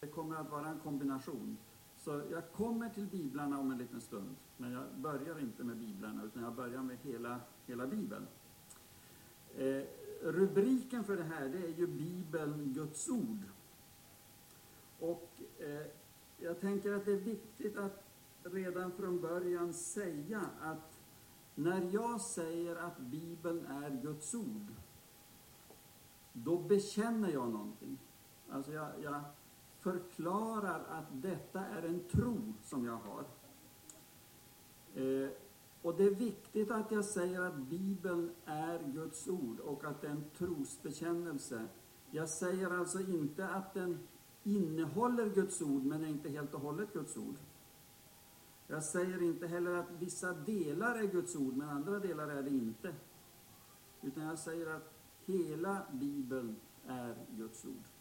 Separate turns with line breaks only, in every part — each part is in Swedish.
Det kommer att vara en kombination. Så jag kommer till biblarna om en liten stund, men jag börjar inte med biblarna, utan jag börjar med hela, hela bibeln. Eh, rubriken för det här, det är ju Bibeln, Guds ord. Och eh, jag tänker att det är viktigt att redan från början säga att när jag säger att Bibeln är Guds ord, då bekänner jag någonting. Alltså jag, jag förklarar att detta är en tro som jag har. Eh, och det är viktigt att jag säger att Bibeln är Guds ord och att det är en trosbekännelse. Jag säger alltså inte att den innehåller Guds ord, men är inte helt och hållet Guds ord. Jag säger inte heller att vissa delar är Guds ord, men andra delar är det inte. Utan jag säger att hela Bibeln är Guds ord.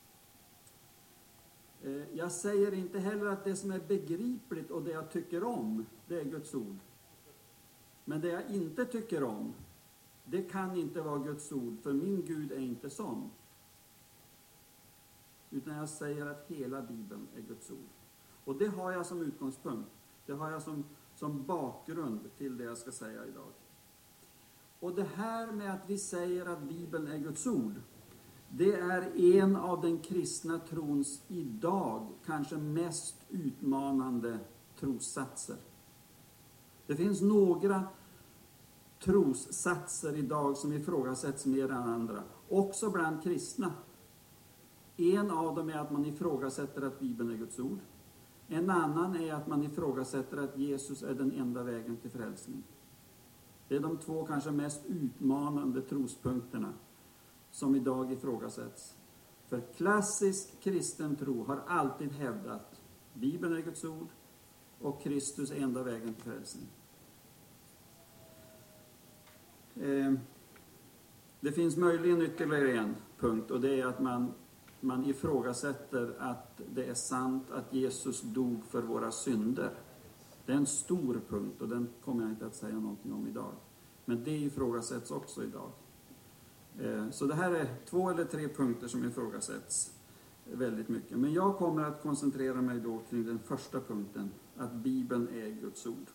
Eh, jag säger inte heller att det som är begripligt och det jag tycker om, det är Guds ord. Men det jag inte tycker om, det kan inte vara Guds ord, för min Gud är inte sån. Utan jag säger att hela Bibeln är Guds ord. Och det har jag som utgångspunkt. Det har jag som, som bakgrund till det jag ska säga idag. Och det här med att vi säger att Bibeln är Guds ord, det är en av den kristna trons idag kanske mest utmanande trossatser. Det finns några trossatser idag som ifrågasätts mer än andra, också bland kristna. En av dem är att man ifrågasätter att Bibeln är Guds ord. En annan är att man ifrågasätter att Jesus är den enda vägen till frälsning. Det är de två kanske mest utmanande trospunkterna som idag ifrågasätts. För klassisk kristen tro har alltid hävdat Bibeln är Guds ord och Kristus är enda vägen till frälsning. Eh, det finns möjligen ytterligare en punkt och det är att man, man ifrågasätter att det är sant att Jesus dog för våra synder. Det är en stor punkt och den kommer jag inte att säga någonting om idag. Men det ifrågasätts också idag. Eh, så det här är två eller tre punkter som ifrågasätts väldigt mycket. Men jag kommer att koncentrera mig då kring den första punkten, att Bibeln är Guds ord.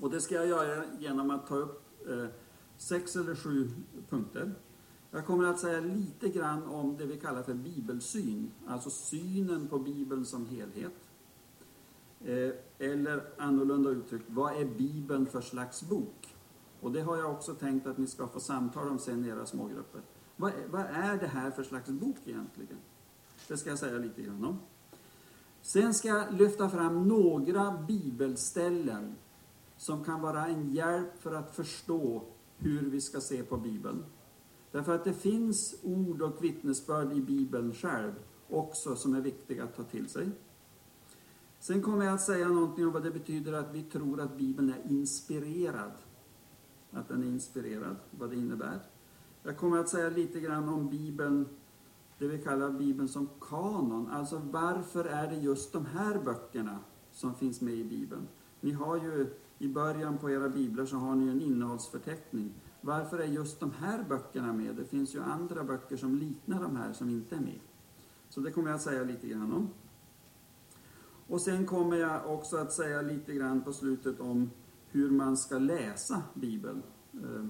Och det ska jag göra genom att ta upp eh, sex eller sju punkter. Jag kommer att säga lite grann om det vi kallar för bibelsyn, alltså synen på Bibeln som helhet. Eh, eller annorlunda uttryckt, vad är Bibeln för slags bok? Och det har jag också tänkt att ni ska få samtala om sen i era smågrupper. Vad, vad är det här för slags bok egentligen? Det ska jag säga lite grann om. Sen ska jag lyfta fram några bibelställen som kan vara en hjälp för att förstå hur vi ska se på Bibeln. Därför att det finns ord och vittnesbörd i Bibeln själv också som är viktiga att ta till sig. Sen kommer jag att säga någonting om vad det betyder att vi tror att Bibeln är inspirerad. Att den är inspirerad, vad det innebär. Jag kommer att säga lite grann om Bibeln, det vi kallar Bibeln som kanon. Alltså varför är det just de här böckerna som finns med i Bibeln? Ni har ju i början på era biblar så har ni en innehållsförteckning. Varför är just de här böckerna med? Det finns ju andra böcker som liknar de här som inte är med. Så det kommer jag att säga lite grann om. Och sen kommer jag också att säga lite grann på slutet om hur man ska läsa Bibeln. Eh,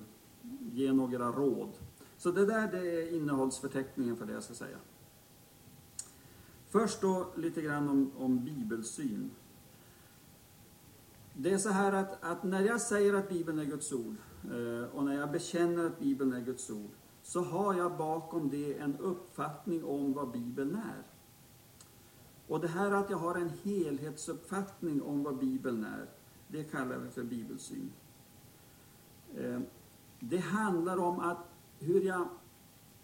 ge några råd. Så det där det är innehållsförteckningen för det jag ska säga. Först då lite grann om, om bibelsyn. Det är så här att, att, när jag säger att Bibeln är Guds ord eh, och när jag bekänner att Bibeln är Guds ord så har jag bakom det en uppfattning om vad Bibeln är. Och det här att jag har en helhetsuppfattning om vad Bibeln är, det kallar vi för bibelsyn. Eh, det handlar om att hur jag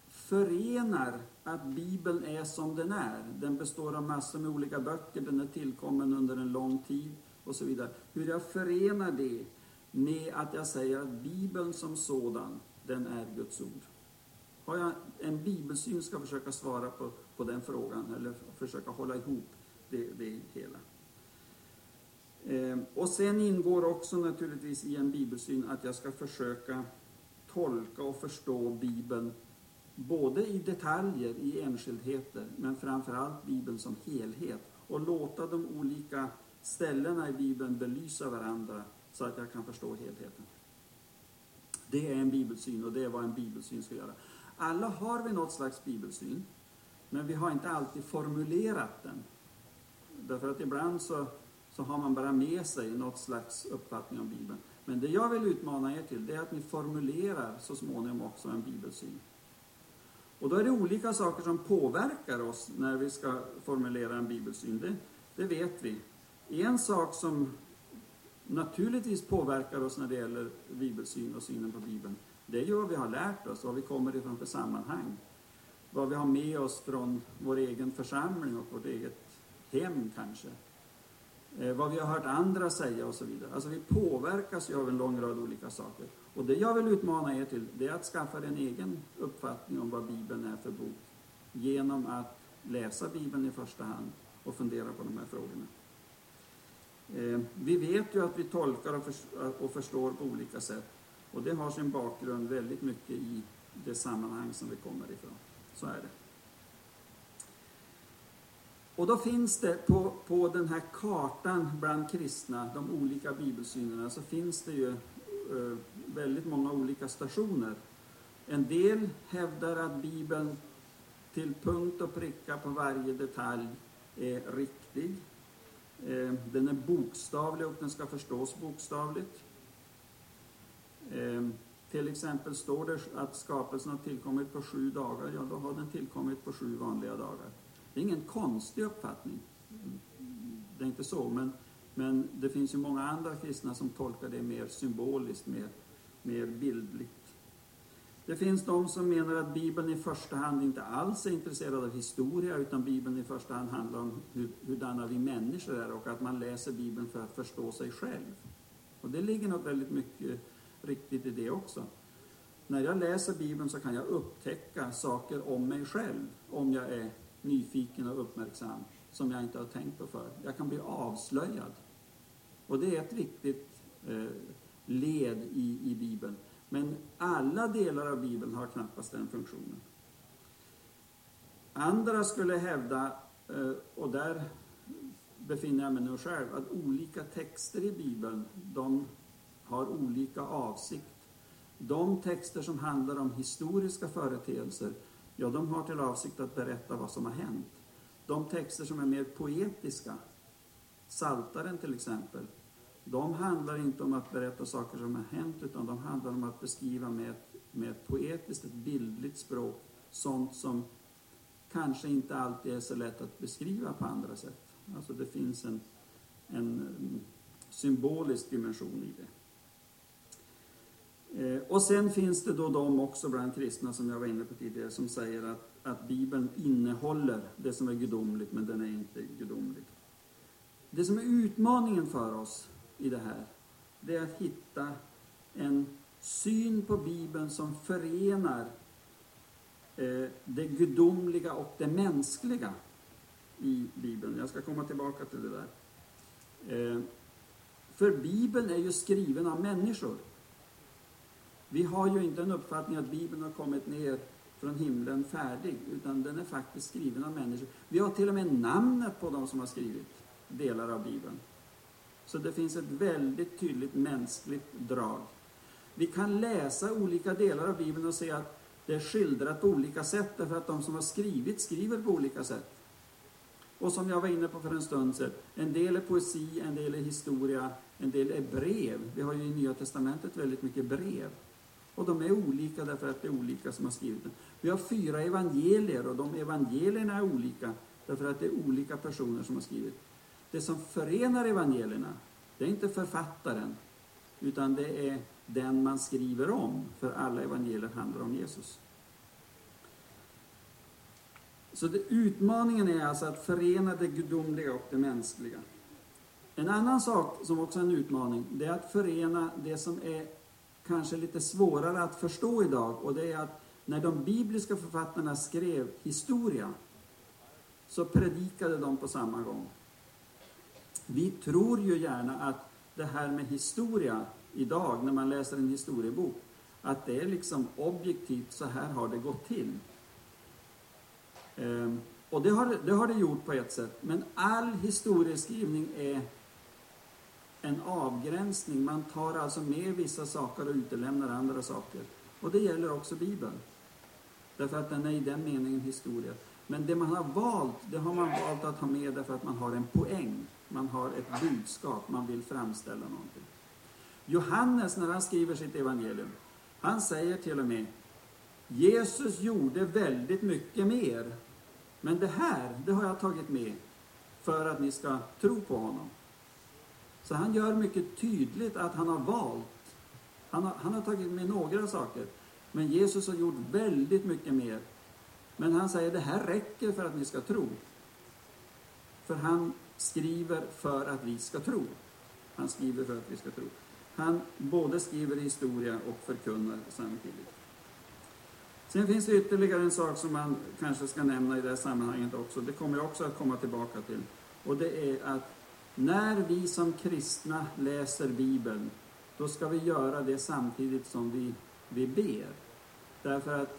förenar att Bibeln är som den är. Den består av massor med olika böcker, den är tillkommen under en lång tid och så vidare. Hur jag förenar det med att jag säger att Bibeln som sådan, den är Guds ord. Har jag en bibelsyn ska försöka svara på, på den frågan, eller försöka hålla ihop det, det hela. Ehm, och sen ingår också naturligtvis i en bibelsyn att jag ska försöka tolka och förstå Bibeln både i detaljer, i enskildheter, men framförallt Bibeln som helhet. Och låta de olika ställena i Bibeln belysa varandra så att jag kan förstå helheten. Det är en bibelsyn och det är vad en bibelsyn ska göra. Alla har vi något slags bibelsyn, men vi har inte alltid formulerat den. Därför att ibland så, så har man bara med sig något slags uppfattning om Bibeln. Men det jag vill utmana er till, det är att ni formulerar så småningom också en bibelsyn. Och då är det olika saker som påverkar oss när vi ska formulera en bibelsyn. Det, det vet vi. En sak som naturligtvis påverkar oss när det gäller bibelsyn och synen på Bibeln, det är ju vad vi har lärt oss, vad vi kommer ifrån för sammanhang. Vad vi har med oss från vår egen församling och vårt eget hem kanske. Eh, vad vi har hört andra säga och så vidare. Alltså vi påverkas ju av en lång rad olika saker. Och det jag vill utmana er till, det är att skaffa er en egen uppfattning om vad Bibeln är för bok. Genom att läsa Bibeln i första hand och fundera på de här frågorna. Eh, vi vet ju att vi tolkar och förstår på olika sätt. Och det har sin bakgrund väldigt mycket i det sammanhang som vi kommer ifrån. Så är det. Och då finns det på, på den här kartan bland kristna, de olika bibelsynerna, så finns det ju eh, väldigt många olika stationer. En del hävdar att Bibeln till punkt och pricka på varje detalj är riktig. Eh, den är bokstavlig och den ska förstås bokstavligt. Eh, till exempel står det att skapelsen har tillkommit på sju dagar, ja då har den tillkommit på sju vanliga dagar. Det är ingen konstig uppfattning. Det är inte så, men, men det finns ju många andra kristna som tolkar det mer symboliskt, mer, mer bildligt. Det finns de som menar att Bibeln i första hand inte alls är intresserad av historia, utan Bibeln i första hand handlar om hur, hurdana vi människor är och att man läser Bibeln för att förstå sig själv. Och det ligger nog väldigt mycket riktigt i det också. När jag läser Bibeln så kan jag upptäcka saker om mig själv, om jag är nyfiken och uppmärksam, som jag inte har tänkt på förr. Jag kan bli avslöjad. Och det är ett viktigt eh, led i, i Bibeln. Men alla delar av Bibeln har knappast den funktionen. Andra skulle hävda, eh, och där befinner jag mig nu själv, att olika texter i Bibeln, de har olika avsikt. De texter som handlar om historiska företeelser, ja, de har till avsikt att berätta vad som har hänt. De texter som är mer poetiska, Saltaren till exempel, de handlar inte om att berätta saker som har hänt, utan de handlar om att beskriva med ett, med ett poetiskt, ett bildligt språk, sånt som kanske inte alltid är så lätt att beskriva på andra sätt. Alltså det finns en, en symbolisk dimension i det. Eh, och sen finns det då de också bland kristna, som jag var inne på tidigare, som säger att, att Bibeln innehåller det som är gudomligt, men den är inte gudomlig. Det som är utmaningen för oss i det här, det är att hitta en syn på Bibeln som förenar eh, det gudomliga och det mänskliga i Bibeln. Jag ska komma tillbaka till det där. Eh, för Bibeln är ju skriven av människor. Vi har ju inte en uppfattning att Bibeln har kommit ner från himlen färdig, utan den är faktiskt skriven av människor. Vi har till och med namnet på de som har skrivit delar av Bibeln. Så det finns ett väldigt tydligt mänskligt drag. Vi kan läsa olika delar av Bibeln och se att det är skildrat på olika sätt, därför att de som har skrivit skriver på olika sätt. Och som jag var inne på för en stund sedan, en del är poesi, en del är historia, en del är brev. Vi har ju i Nya Testamentet väldigt mycket brev. Och de är olika därför att det är olika som har skrivit dem. Vi har fyra evangelier och de evangelierna är olika därför att det är olika personer som har skrivit. Det som förenar evangelierna, det är inte författaren, utan det är den man skriver om, för alla evangelier handlar om Jesus. Så det, utmaningen är alltså att förena det gudomliga och det mänskliga. En annan sak som också är en utmaning, det är att förena det som är kanske lite svårare att förstå idag, och det är att när de bibliska författarna skrev historia, så predikade de på samma gång. Vi tror ju gärna att det här med historia idag, när man läser en historiebok, att det är liksom objektivt, så här har det gått till. Ehm, och det har, det har det gjort på ett sätt, men all historieskrivning är en avgränsning. Man tar alltså med vissa saker och utelämnar andra saker. Och det gäller också Bibeln. Därför att den är i den meningen historia. Men det man har valt, det har man valt att ha med därför att man har en poäng. Man har ett budskap, man vill framställa någonting. Johannes, när han skriver sitt evangelium, han säger till och med Jesus gjorde väldigt mycket mer. Men det här, det har jag tagit med för att ni ska tro på honom. Så han gör mycket tydligt att han har valt. Han har, han har tagit med några saker. Men Jesus har gjort väldigt mycket mer. Men han säger det här räcker för att ni ska tro. För han skriver för att vi ska tro. Han skriver för att vi ska tro. Han både skriver historia och förkunnar samtidigt. Sen finns det ytterligare en sak som man kanske ska nämna i det här sammanhanget också. Det kommer jag också att komma tillbaka till. Och det är att när vi som kristna läser Bibeln, då ska vi göra det samtidigt som vi, vi ber. Därför att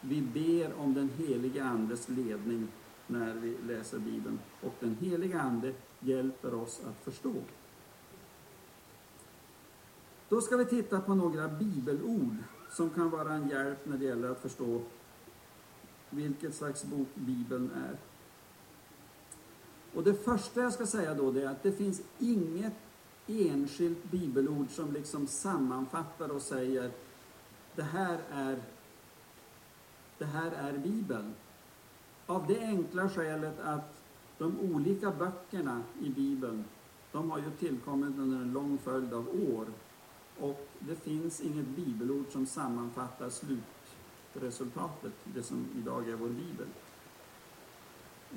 vi ber om den helige Andes ledning när vi läser Bibeln. Och den helige Ande hjälper oss att förstå. Då ska vi titta på några bibelord som kan vara en hjälp när det gäller att förstå vilket slags bok Bibeln är. Och det första jag ska säga då det är att det finns inget enskilt bibelord som liksom sammanfattar och säger det här är, det här är Bibeln. Av det enkla skälet att de olika böckerna i Bibeln, de har ju tillkommit under en lång följd av år. Och det finns inget bibelord som sammanfattar slutresultatet, det som idag är vår bibel.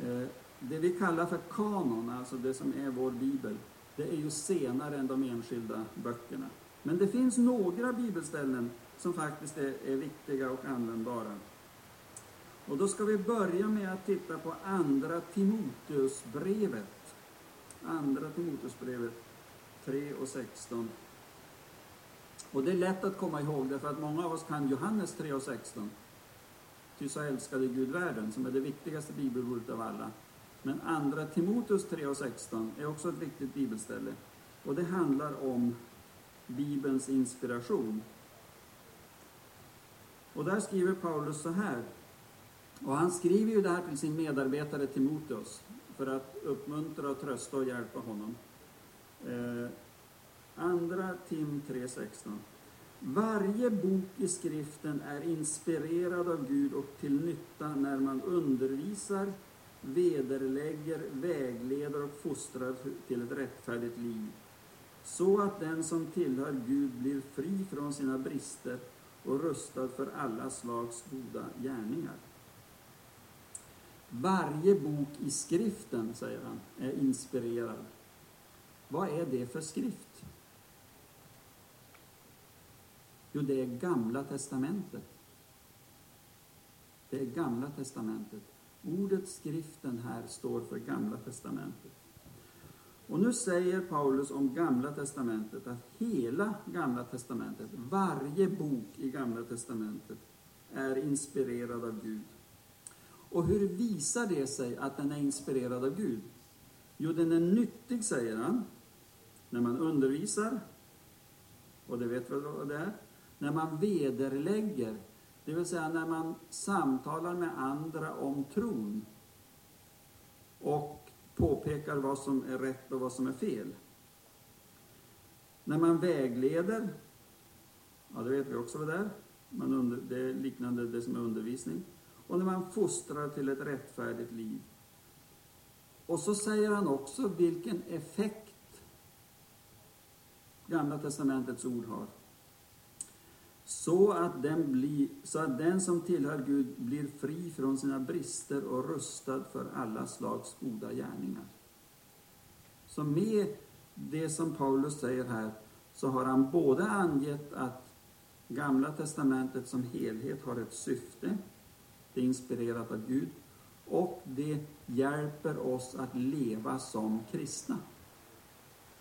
Eh, det vi kallar för kanon, alltså det som är vår bibel, det är ju senare än de enskilda böckerna. Men det finns några bibelställen som faktiskt är, är viktiga och användbara. Och då ska vi börja med att titta på Andra Timoteusbrevet. Andra Timoteusbrevet 3 och 16. Och det är lätt att komma ihåg därför att många av oss kan Johannes 3 och 16. Ty så älskade Gud världen, som är det viktigaste bibelordet av alla. Men andra Timoteus 3 och 16 är också ett viktigt bibelställe. Och det handlar om Bibelns inspiration. Och där skriver Paulus så här. Och han skriver ju det här till sin medarbetare Timoteus för att uppmuntra, och trösta och hjälpa honom. Eh, andra Tim 3.16. Varje bok i skriften är inspirerad av Gud och till nytta när man undervisar, vederlägger, vägleder och fostrar till ett rättfärdigt liv. Så att den som tillhör Gud blir fri från sina brister och rustad för alla slags goda gärningar. Varje bok i skriften, säger han, är inspirerad. Vad är det för skrift? Jo, det är Gamla testamentet. Det är Gamla testamentet. Ordet skriften här står för Gamla testamentet. Och nu säger Paulus om Gamla testamentet att hela Gamla testamentet, varje bok i Gamla testamentet, är inspirerad av Gud. Och hur visar det sig att den är inspirerad av Gud? Jo, den är nyttig, säger han, när man undervisar, och det vet vi vad det är, när man vederlägger, det vill säga när man samtalar med andra om tron och påpekar vad som är rätt och vad som är fel. När man vägleder, ja det vet vi också vad det är, man under, det är liknande det som är undervisning. Och när man fostrar till ett rättfärdigt liv. Och så säger han också vilken effekt Gamla testamentets ord har. Så att, den bli, så att den som tillhör Gud blir fri från sina brister och rustad för alla slags goda gärningar. Så med det som Paulus säger här så har han både angett att Gamla testamentet som helhet har ett syfte, det är inspirerat av Gud, och det hjälper oss att leva som kristna.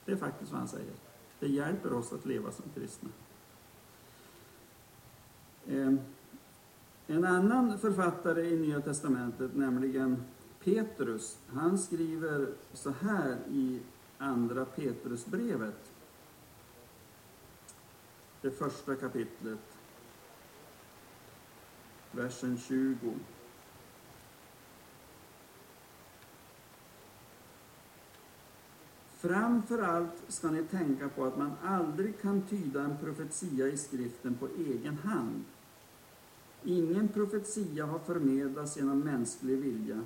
Det är faktiskt vad han säger. Det hjälper oss att leva som kristna. Ehm, en annan författare i Nya Testamentet, nämligen Petrus, han skriver så här i Andra Petrusbrevet, det första kapitlet, versen 20. Framför allt ska ni tänka på att man aldrig kan tyda en profetia i skriften på egen hand. Ingen profetia har förmedlats genom mänsklig vilja,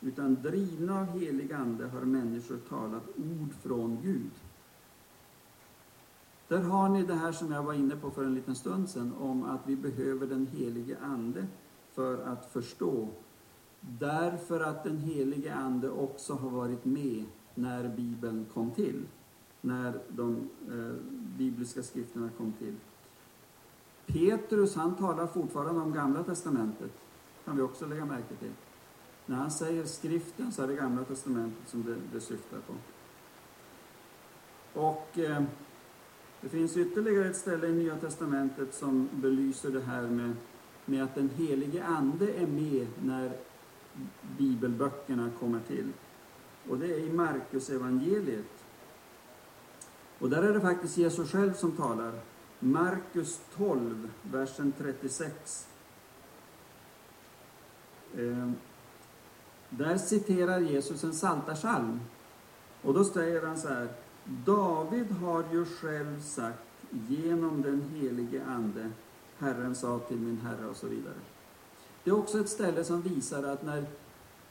utan drivna av helig ande har människor talat ord från Gud. Där har ni det här som jag var inne på för en liten stund sedan, om att vi behöver den helige ande för att förstå. Därför att den helige ande också har varit med när Bibeln kom till, när de eh, bibliska skrifterna kom till. Petrus han talar fortfarande om Gamla Testamentet, kan vi också lägga märke till. När han säger skriften så är det Gamla Testamentet som det, det syftar på. Och eh, det finns ytterligare ett ställe i Nya Testamentet som belyser det här med, med att den helige Ande är med när bibelböckerna kommer till. Och det är i Markus evangeliet. Och där är det faktiskt Jesus själv som talar. Markus 12, versen 36. Eh, där citerar Jesus en saltarsalm. Och då säger han så här. David har ju själv sagt genom den helige Ande, Herren sa till min Herre och så vidare. Det är också ett ställe som visar att när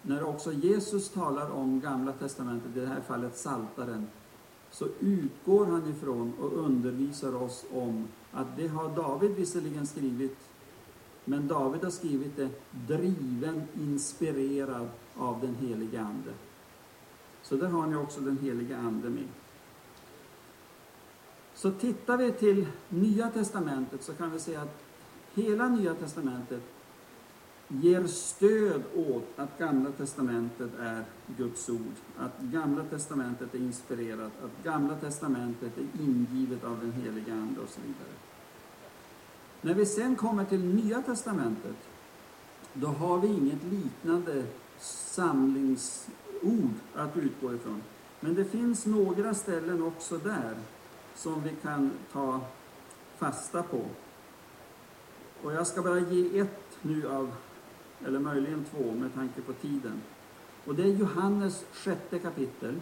när också Jesus talar om Gamla Testamentet, i det här fallet Saltaren, så utgår han ifrån och undervisar oss om att det har David visserligen skrivit, men David har skrivit det driven, inspirerad av den helige Ande. Så där har ni också den helige Ande med. Så tittar vi till Nya Testamentet så kan vi se att hela Nya Testamentet ger stöd åt att Gamla Testamentet är Guds ord, att Gamla Testamentet är inspirerat, att Gamla Testamentet är ingivet av den heliga Ande och så vidare. När vi sen kommer till Nya Testamentet, då har vi inget liknande samlingsord att utgå ifrån. Men det finns några ställen också där som vi kan ta fasta på. Och jag ska bara ge ett nu av eller möjligen två med tanke på tiden. Och det är Johannes sjätte kapitel.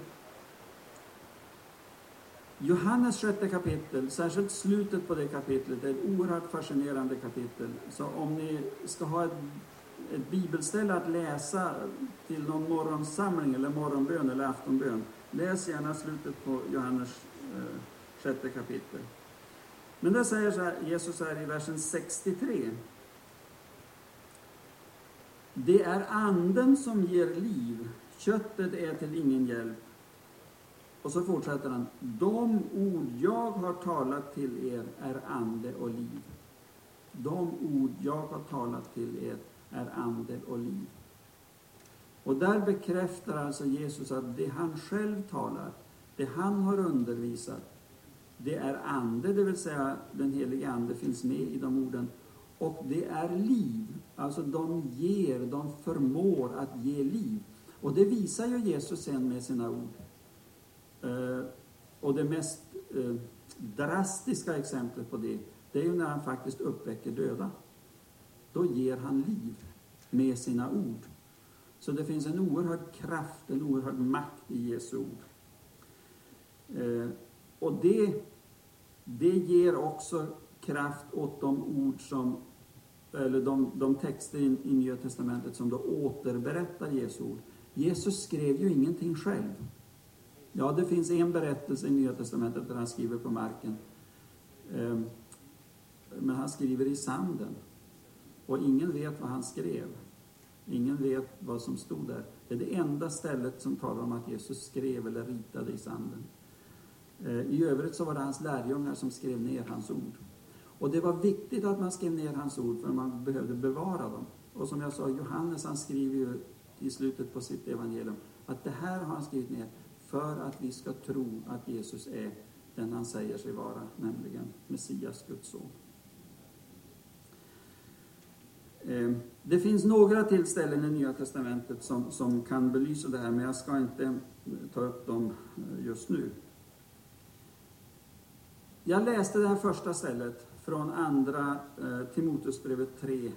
Johannes sjätte kapitel, särskilt slutet på det kapitlet, är ett oerhört fascinerande kapitel. Så om ni ska ha ett, ett bibelställe att läsa till någon morgonsamling eller morgonbön eller aftonbön, läs gärna slutet på Johannes eh, sjätte kapitel. Men där säger så här, Jesus här i versen 63. Det är anden som ger liv, köttet är till ingen hjälp. Och så fortsätter han. De ord jag har talat till er är ande och liv. De ord jag har talat till er är ande och liv. Och där bekräftar alltså Jesus att det han själv talar, det han har undervisat, det är ande, det vill säga den helige ande finns med i de orden. Och det är liv, alltså de ger, de förmår att ge liv. Och det visar ju Jesus sen med sina ord. Eh, och det mest eh, drastiska exemplet på det, det är ju när han faktiskt uppväcker döda. Då ger han liv med sina ord. Så det finns en oerhörd kraft, en oerhörd makt i Jesu ord. Eh, och det, det ger också kraft åt de ord som eller de, de texter i, i Nya Testamentet som då återberättar Jesu ord. Jesus skrev ju ingenting själv. Ja, det finns en berättelse i Nya Testamentet där han skriver på marken. Ehm, men han skriver i sanden. Och ingen vet vad han skrev. Ingen vet vad som stod där. Det är det enda stället som talar om att Jesus skrev eller ritade i sanden. Ehm, I övrigt så var det hans lärjungar som skrev ner hans ord. Och det var viktigt att man skrev ner hans ord, för man behövde bevara dem. Och som jag sa, Johannes han skriver ju i slutet på sitt evangelium att det här har han skrivit ner för att vi ska tro att Jesus är den han säger sig vara, nämligen Messias, Guds son. Ehm, det finns några tillställen i Nya Testamentet som, som kan belysa det här, men jag ska inte eh, ta upp dem eh, just nu. Jag läste det här första stället från andra eh, Timoteusbrevet 3,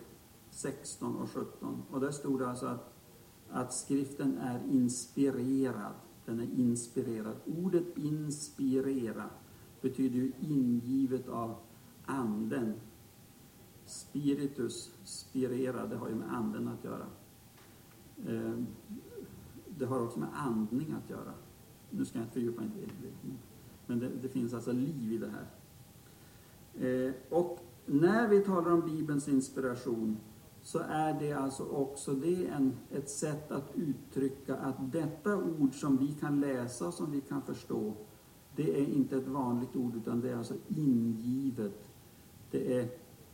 16 och 17. Och där stod det alltså att, att skriften är inspirerad. Den är inspirerad. Ordet inspirera betyder ju ingivet av anden. Spiritus, spirera, det har ju med anden att göra. Eh, det har också med andning att göra. Nu ska jag inte fördjupa mig i det. Men det, det, finns alltså liv i det här. Eh, och när vi talar om Bibelns inspiration så är det alltså också det en, ett sätt att uttrycka att detta ord som vi kan läsa och som vi kan förstå, det är inte ett vanligt ord utan det är alltså ingivet. Det är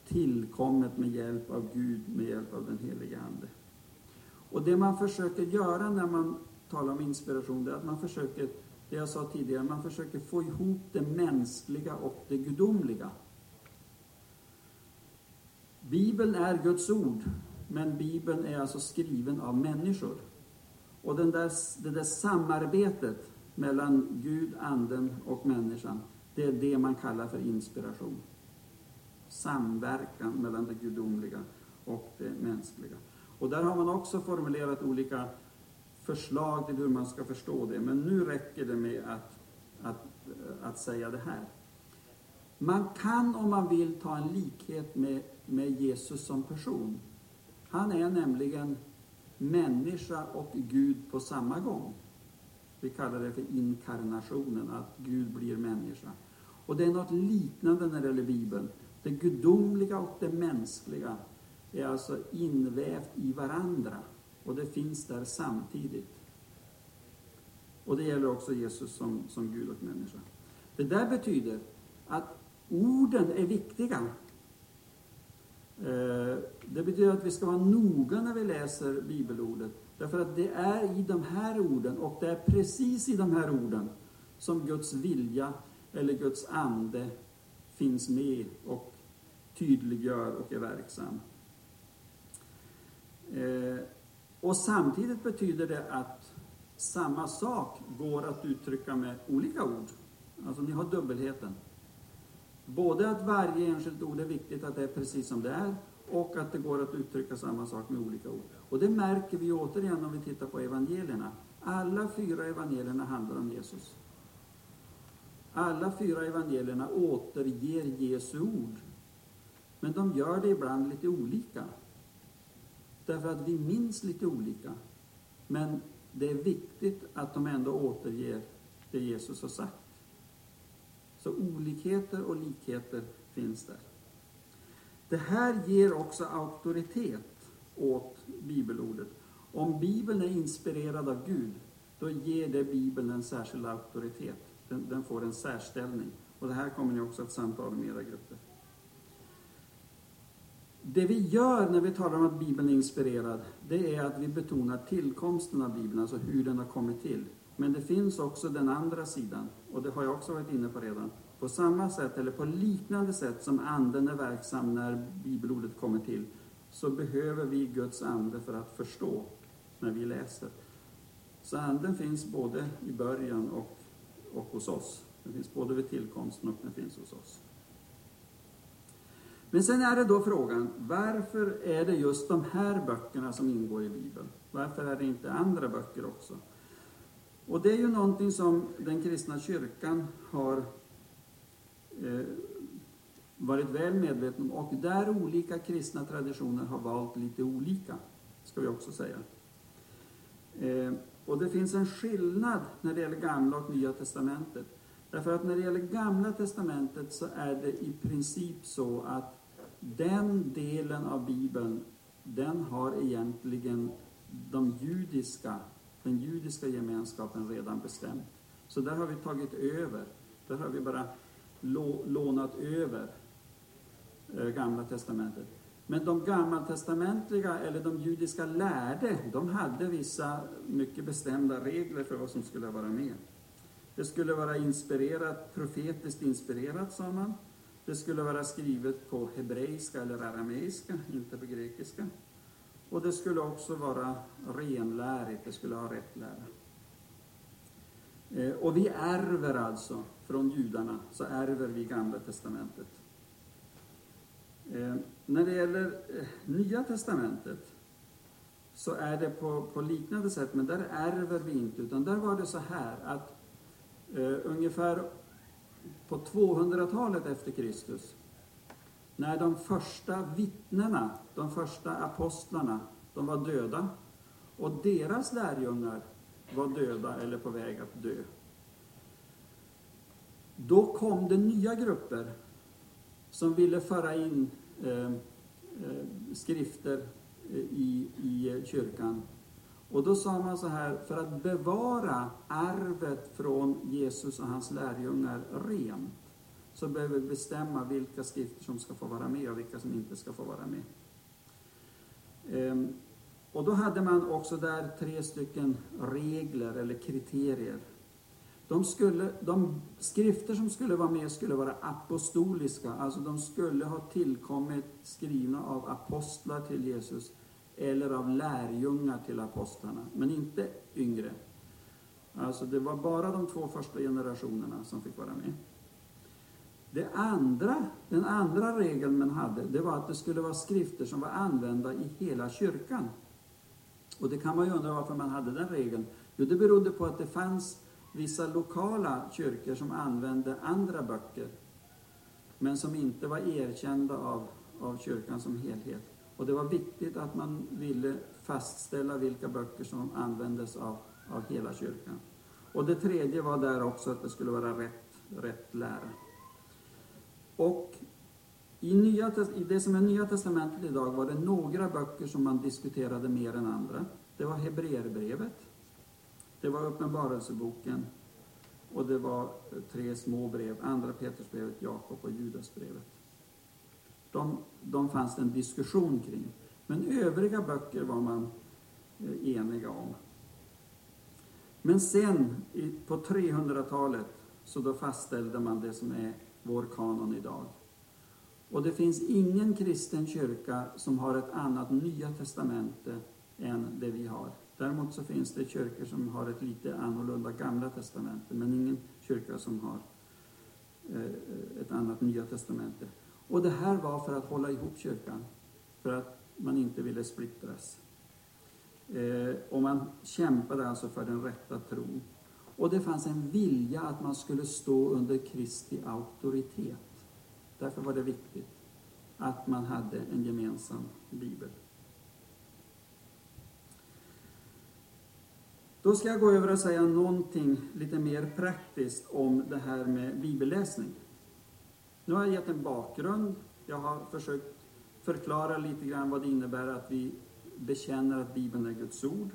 tillkommet med hjälp av Gud, med hjälp av den helige Ande. Och det man försöker göra när man talar om inspiration, det är att man försöker, det jag sa tidigare, man försöker få ihop det mänskliga och det gudomliga. Bibeln är Guds ord, men Bibeln är alltså skriven av människor. Och den där, det där samarbetet mellan Gud, anden och människan, det är det man kallar för inspiration. Samverkan mellan det gudomliga och det mänskliga. Och där har man också formulerat olika förslag till hur man ska förstå det, men nu räcker det med att, att, att säga det här. Man kan om man vill ta en likhet med, med Jesus som person. Han är nämligen människa och Gud på samma gång. Vi kallar det för inkarnationen, att Gud blir människa. Och det är något liknande när det gäller Bibeln. Det gudomliga och det mänskliga är alltså invävt i varandra. Och det finns där samtidigt. Och det gäller också Jesus som, som Gud och människa. Det där betyder att orden är viktiga. Eh, det betyder att vi ska vara noga när vi läser bibelordet. Därför att det är i de här orden, och det är precis i de här orden, som Guds vilja eller Guds ande finns med och tydliggör och är verksam. Eh, och samtidigt betyder det att samma sak går att uttrycka med olika ord. Alltså ni har dubbelheten. Både att varje enskilt ord är viktigt, att det är precis som det är, och att det går att uttrycka samma sak med olika ord. Och det märker vi återigen om vi tittar på evangelierna. Alla fyra evangelierna handlar om Jesus. Alla fyra evangelierna återger Jesu ord. Men de gör det ibland lite olika. Därför att vi minns lite olika. Men det är viktigt att de ändå återger det Jesus har sagt. Så olikheter och likheter finns där. Det här ger också auktoritet åt bibelordet. Om Bibeln är inspirerad av Gud, då ger det Bibeln en särskild auktoritet. Den, den får en särställning. Och det här kommer ni också att samtala med era grupper. Det vi gör när vi talar om att Bibeln är inspirerad, det är att vi betonar tillkomsten av Bibeln, alltså hur den har kommit till. Men det finns också den andra sidan, och det har jag också varit inne på redan. På samma sätt, eller på liknande sätt som Anden är verksam när bibelordet kommer till, så behöver vi Guds ande för att förstå när vi läser. Så Anden finns både i början och, och hos oss. Den finns både vid tillkomsten och den finns hos oss. Men sen är det då frågan, varför är det just de här böckerna som ingår i Bibeln? Varför är det inte andra böcker också? Och det är ju någonting som den kristna kyrkan har eh, varit väl medveten om och där olika kristna traditioner har valt lite olika, ska vi också säga. Eh, och det finns en skillnad när det gäller Gamla och Nya Testamentet. Därför att när det gäller Gamla Testamentet så är det i princip så att den delen av Bibeln, den har egentligen de judiska, den judiska gemenskapen redan bestämt. Så där har vi tagit över. Där har vi bara lånat över eh, Gamla Testamentet. Men de gammaltestamentliga, eller de judiska lärde, de hade vissa mycket bestämda regler för vad som skulle vara med. Det skulle vara inspirerat, profetiskt inspirerat, sa man. Det skulle vara skrivet på hebreiska eller arameiska, inte på grekiska. Och det skulle också vara renlärigt, det skulle ha rätt lära. Eh, och vi ärver alltså från judarna, så ärver vi Gamla Testamentet. Eh, när det gäller eh, Nya Testamentet så är det på, på liknande sätt, men där ärver vi inte, utan där var det så här att eh, ungefär på 200-talet efter Kristus, när de första vittnena, de första apostlarna, de var döda och deras lärjungar var döda eller på väg att dö. Då kom det nya grupper som ville föra in eh, eh skrifter eh, i, i kyrkan. Och då sa man så här, för att bevara arvet från Jesus och hans lärjungar rent, så behöver vi bestämma vilka skrifter som ska få vara med och vilka som inte ska få vara med. Ehm, och då hade man också där tre stycken regler eller kriterier. De, skulle, de skrifter som skulle vara med skulle vara apostoliska, alltså de skulle ha tillkommit skrivna av apostlar till Jesus eller av lärjungar till apostlarna, men inte yngre. Alltså det var bara de två första generationerna som fick vara med. Det andra, den andra regeln man hade, det var att det skulle vara skrifter som var använda i hela kyrkan. Och det kan man ju undra varför man hade den regeln. Jo, det berodde på att det fanns vissa lokala kyrkor som använde andra böcker, men som inte var erkända av, av kyrkan som helhet. Och det var viktigt att man ville fastställa vilka böcker som användes av, av hela kyrkan. Och det tredje var där också att det skulle vara rätt, rätt lära. Och i, nya, i det som är Nya Testamentet idag var det några böcker som man diskuterade mer än andra. Det var Hebreerbrevet, det var Uppenbarelseboken och det var eh, tre små brev, Andra Petersbrevet, Jakob och Judasbrevet. De, de fanns det en diskussion kring. Men övriga böcker var man eh, eniga om. Men sen, på 300-talet, så då fastställde man det som är vår kanon idag. Och det finns ingen kristen kyrka som har ett annat Nya Testamente än det vi har. Däremot så finns det kyrkor som har ett lite annorlunda Gamla Testamente, men ingen kyrka som har eh, ett annat Nya Testamente. Och det här var för att hålla ihop kyrkan, för att man inte ville splittras. Eh, och man kämpade alltså för den rätta tron. Och det fanns en vilja att man skulle stå under Kristi auktoritet. Därför var det viktigt att man hade en gemensam bibel. Då ska jag gå över och säga någonting lite mer praktiskt om det här med bibelläsning. Nu har jag gett en bakgrund. Jag har försökt förklara lite grann vad det innebär att vi bekänner att Bibeln är Guds ord.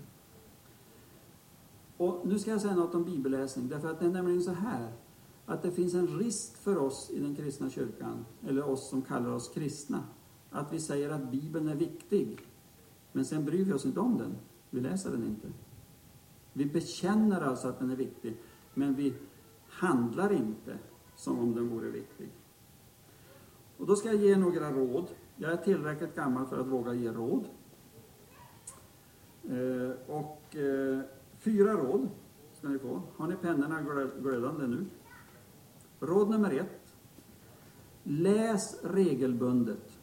Och nu ska jag säga något om bibelläsning, därför att det är nämligen så här att det finns en risk för oss i den kristna kyrkan, eller oss som kallar oss kristna, att vi säger att Bibeln är viktig, men sen bryr vi oss inte om den. Vi läser den inte. Vi bekänner alltså att den är viktig, men vi handlar inte som om den vore viktig. Och då ska jag ge några råd. Jag är tillräckligt gammal för att våga ge råd. Eh, och eh, fyra råd ska ni få. Har ni pennorna glödande nu? Råd nummer ett. Läs regelbundet.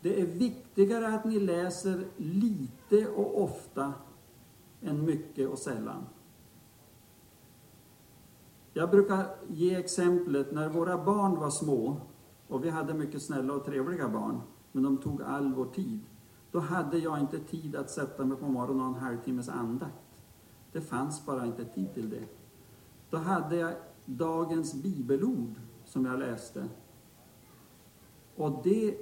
Det är viktigare att ni läser lite och ofta än mycket och sällan. Jag brukar ge exemplet när våra barn var små och vi hade mycket snälla och trevliga barn, men de tog all vår tid. Då hade jag inte tid att sätta mig på morgonen och ha en halvtimmes andakt. Det fanns bara inte tid till det. Då hade jag dagens bibelord som jag läste. Och det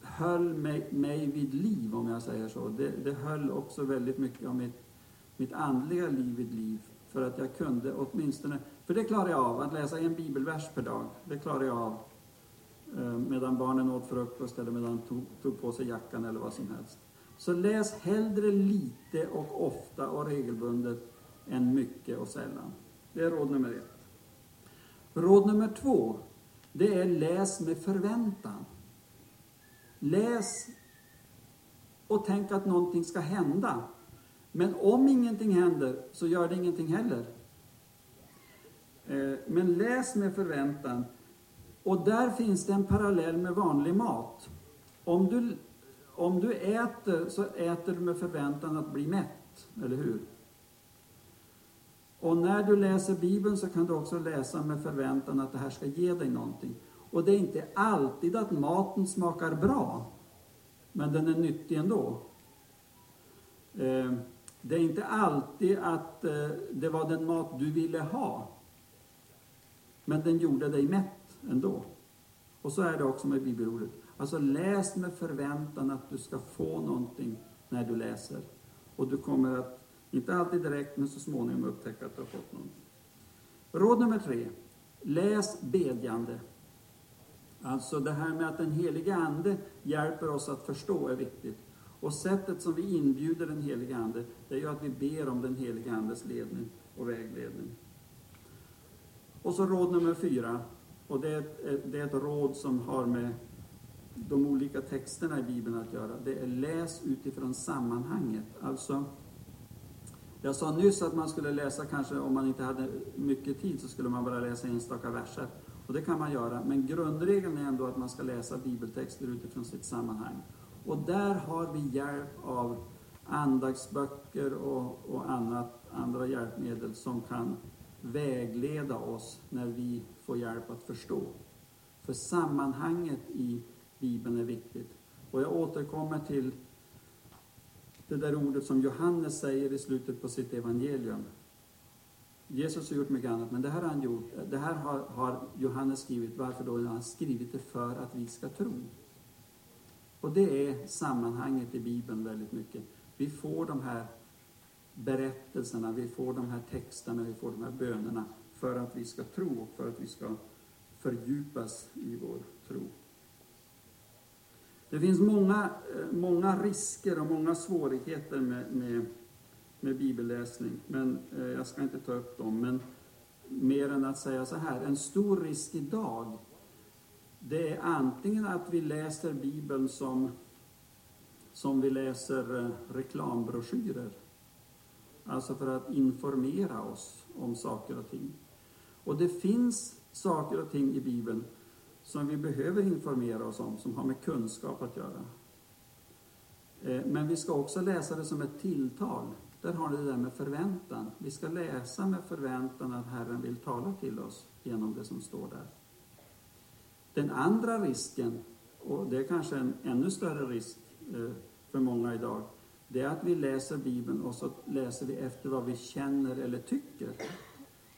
höll mig, mig vid liv, om jag säger så. Det, det höll också väldigt mycket av mitt, mitt andliga liv vid liv. För att jag kunde åtminstone, för det klarar jag av, att läsa en bibelvers per dag. Det klarar jag av. Eh, medan barnen åt frukost eller medan de tog, tog på sig jackan eller vad som helst. Så läs hellre lite och ofta och regelbundet än mycket och sällan. Det är råd nummer ett. Råd nummer två. det är läs med förväntan. Läs och tänk att någonting ska hända. Men om ingenting händer så gör det ingenting heller. Eh, men läs med förväntan. Och där finns det en parallell med vanlig mat. Om du, om du äter så äter du med förväntan att bli mätt, eller hur? Och när du läser Bibeln så kan du också läsa med förväntan att det här ska ge dig någonting. Och det är inte alltid att maten smakar bra, men den är nyttig ändå. Eh, det är inte alltid att eh, det var den mat du ville ha, men den gjorde dig mätt ändå. Och så är det också med bibelordet. Alltså läs med förväntan att du ska få någonting när du läser. Och du kommer att, inte alltid direkt, men så småningom upptäcka att du har fått någonting. Råd nummer tre. Läs bedjande. Alltså det här med att den helige Ande hjälper oss att förstå är viktigt. Och sättet som vi inbjuder den helige Ande, det är ju att vi ber om den helige Andes ledning och vägledning. Och så råd nummer fyra, och det är, ett, det är ett råd som har med de olika texterna i Bibeln att göra. Det är läs utifrån sammanhanget. Alltså, jag sa nyss att man skulle läsa kanske, om man inte hade mycket tid, så skulle man bara läsa enstaka verser. Och det kan man göra, men grundregeln är ändå att man ska läsa bibeltexter utifrån sitt sammanhang. Och där har vi hjälp av andaktsböcker och, och annat, andra hjälpmedel som kan vägleda oss när vi få hjälp att förstå. För sammanhanget i Bibeln är viktigt. Och jag återkommer till det där ordet som Johannes säger i slutet på sitt evangelium. Jesus har gjort mycket annat, men det här har han gjort. Det här har, har Johannes skrivit. Varför då? Han har skrivit det för att vi ska tro. Och det är sammanhanget i Bibeln väldigt mycket. Vi får de här berättelserna, vi får de här texterna, vi får de här bönerna för att vi ska tro och för att vi ska fördjupas i vår tro. Det finns många, eh, många risker och många svårigheter med, med, med bibelläsning, men eh, jag ska inte ta upp dem. Men mer än att säga så här, en stor risk idag, det är antingen att vi läser Bibeln som, som vi läser eh, reklambroschyrer. Alltså för att informera oss om saker och ting. Och det finns saker och ting i Bibeln som vi behöver informera oss om, som har med kunskap att göra. Eh, men vi ska också läsa det som ett tilltal. Där har ni det där med förväntan. Vi ska läsa med förväntan att Herren vill tala till oss genom det som står där. Den andra risken, och det är kanske en ännu större risk eh, för många idag, det är att vi läser Bibeln och så läser vi efter vad vi känner eller tycker.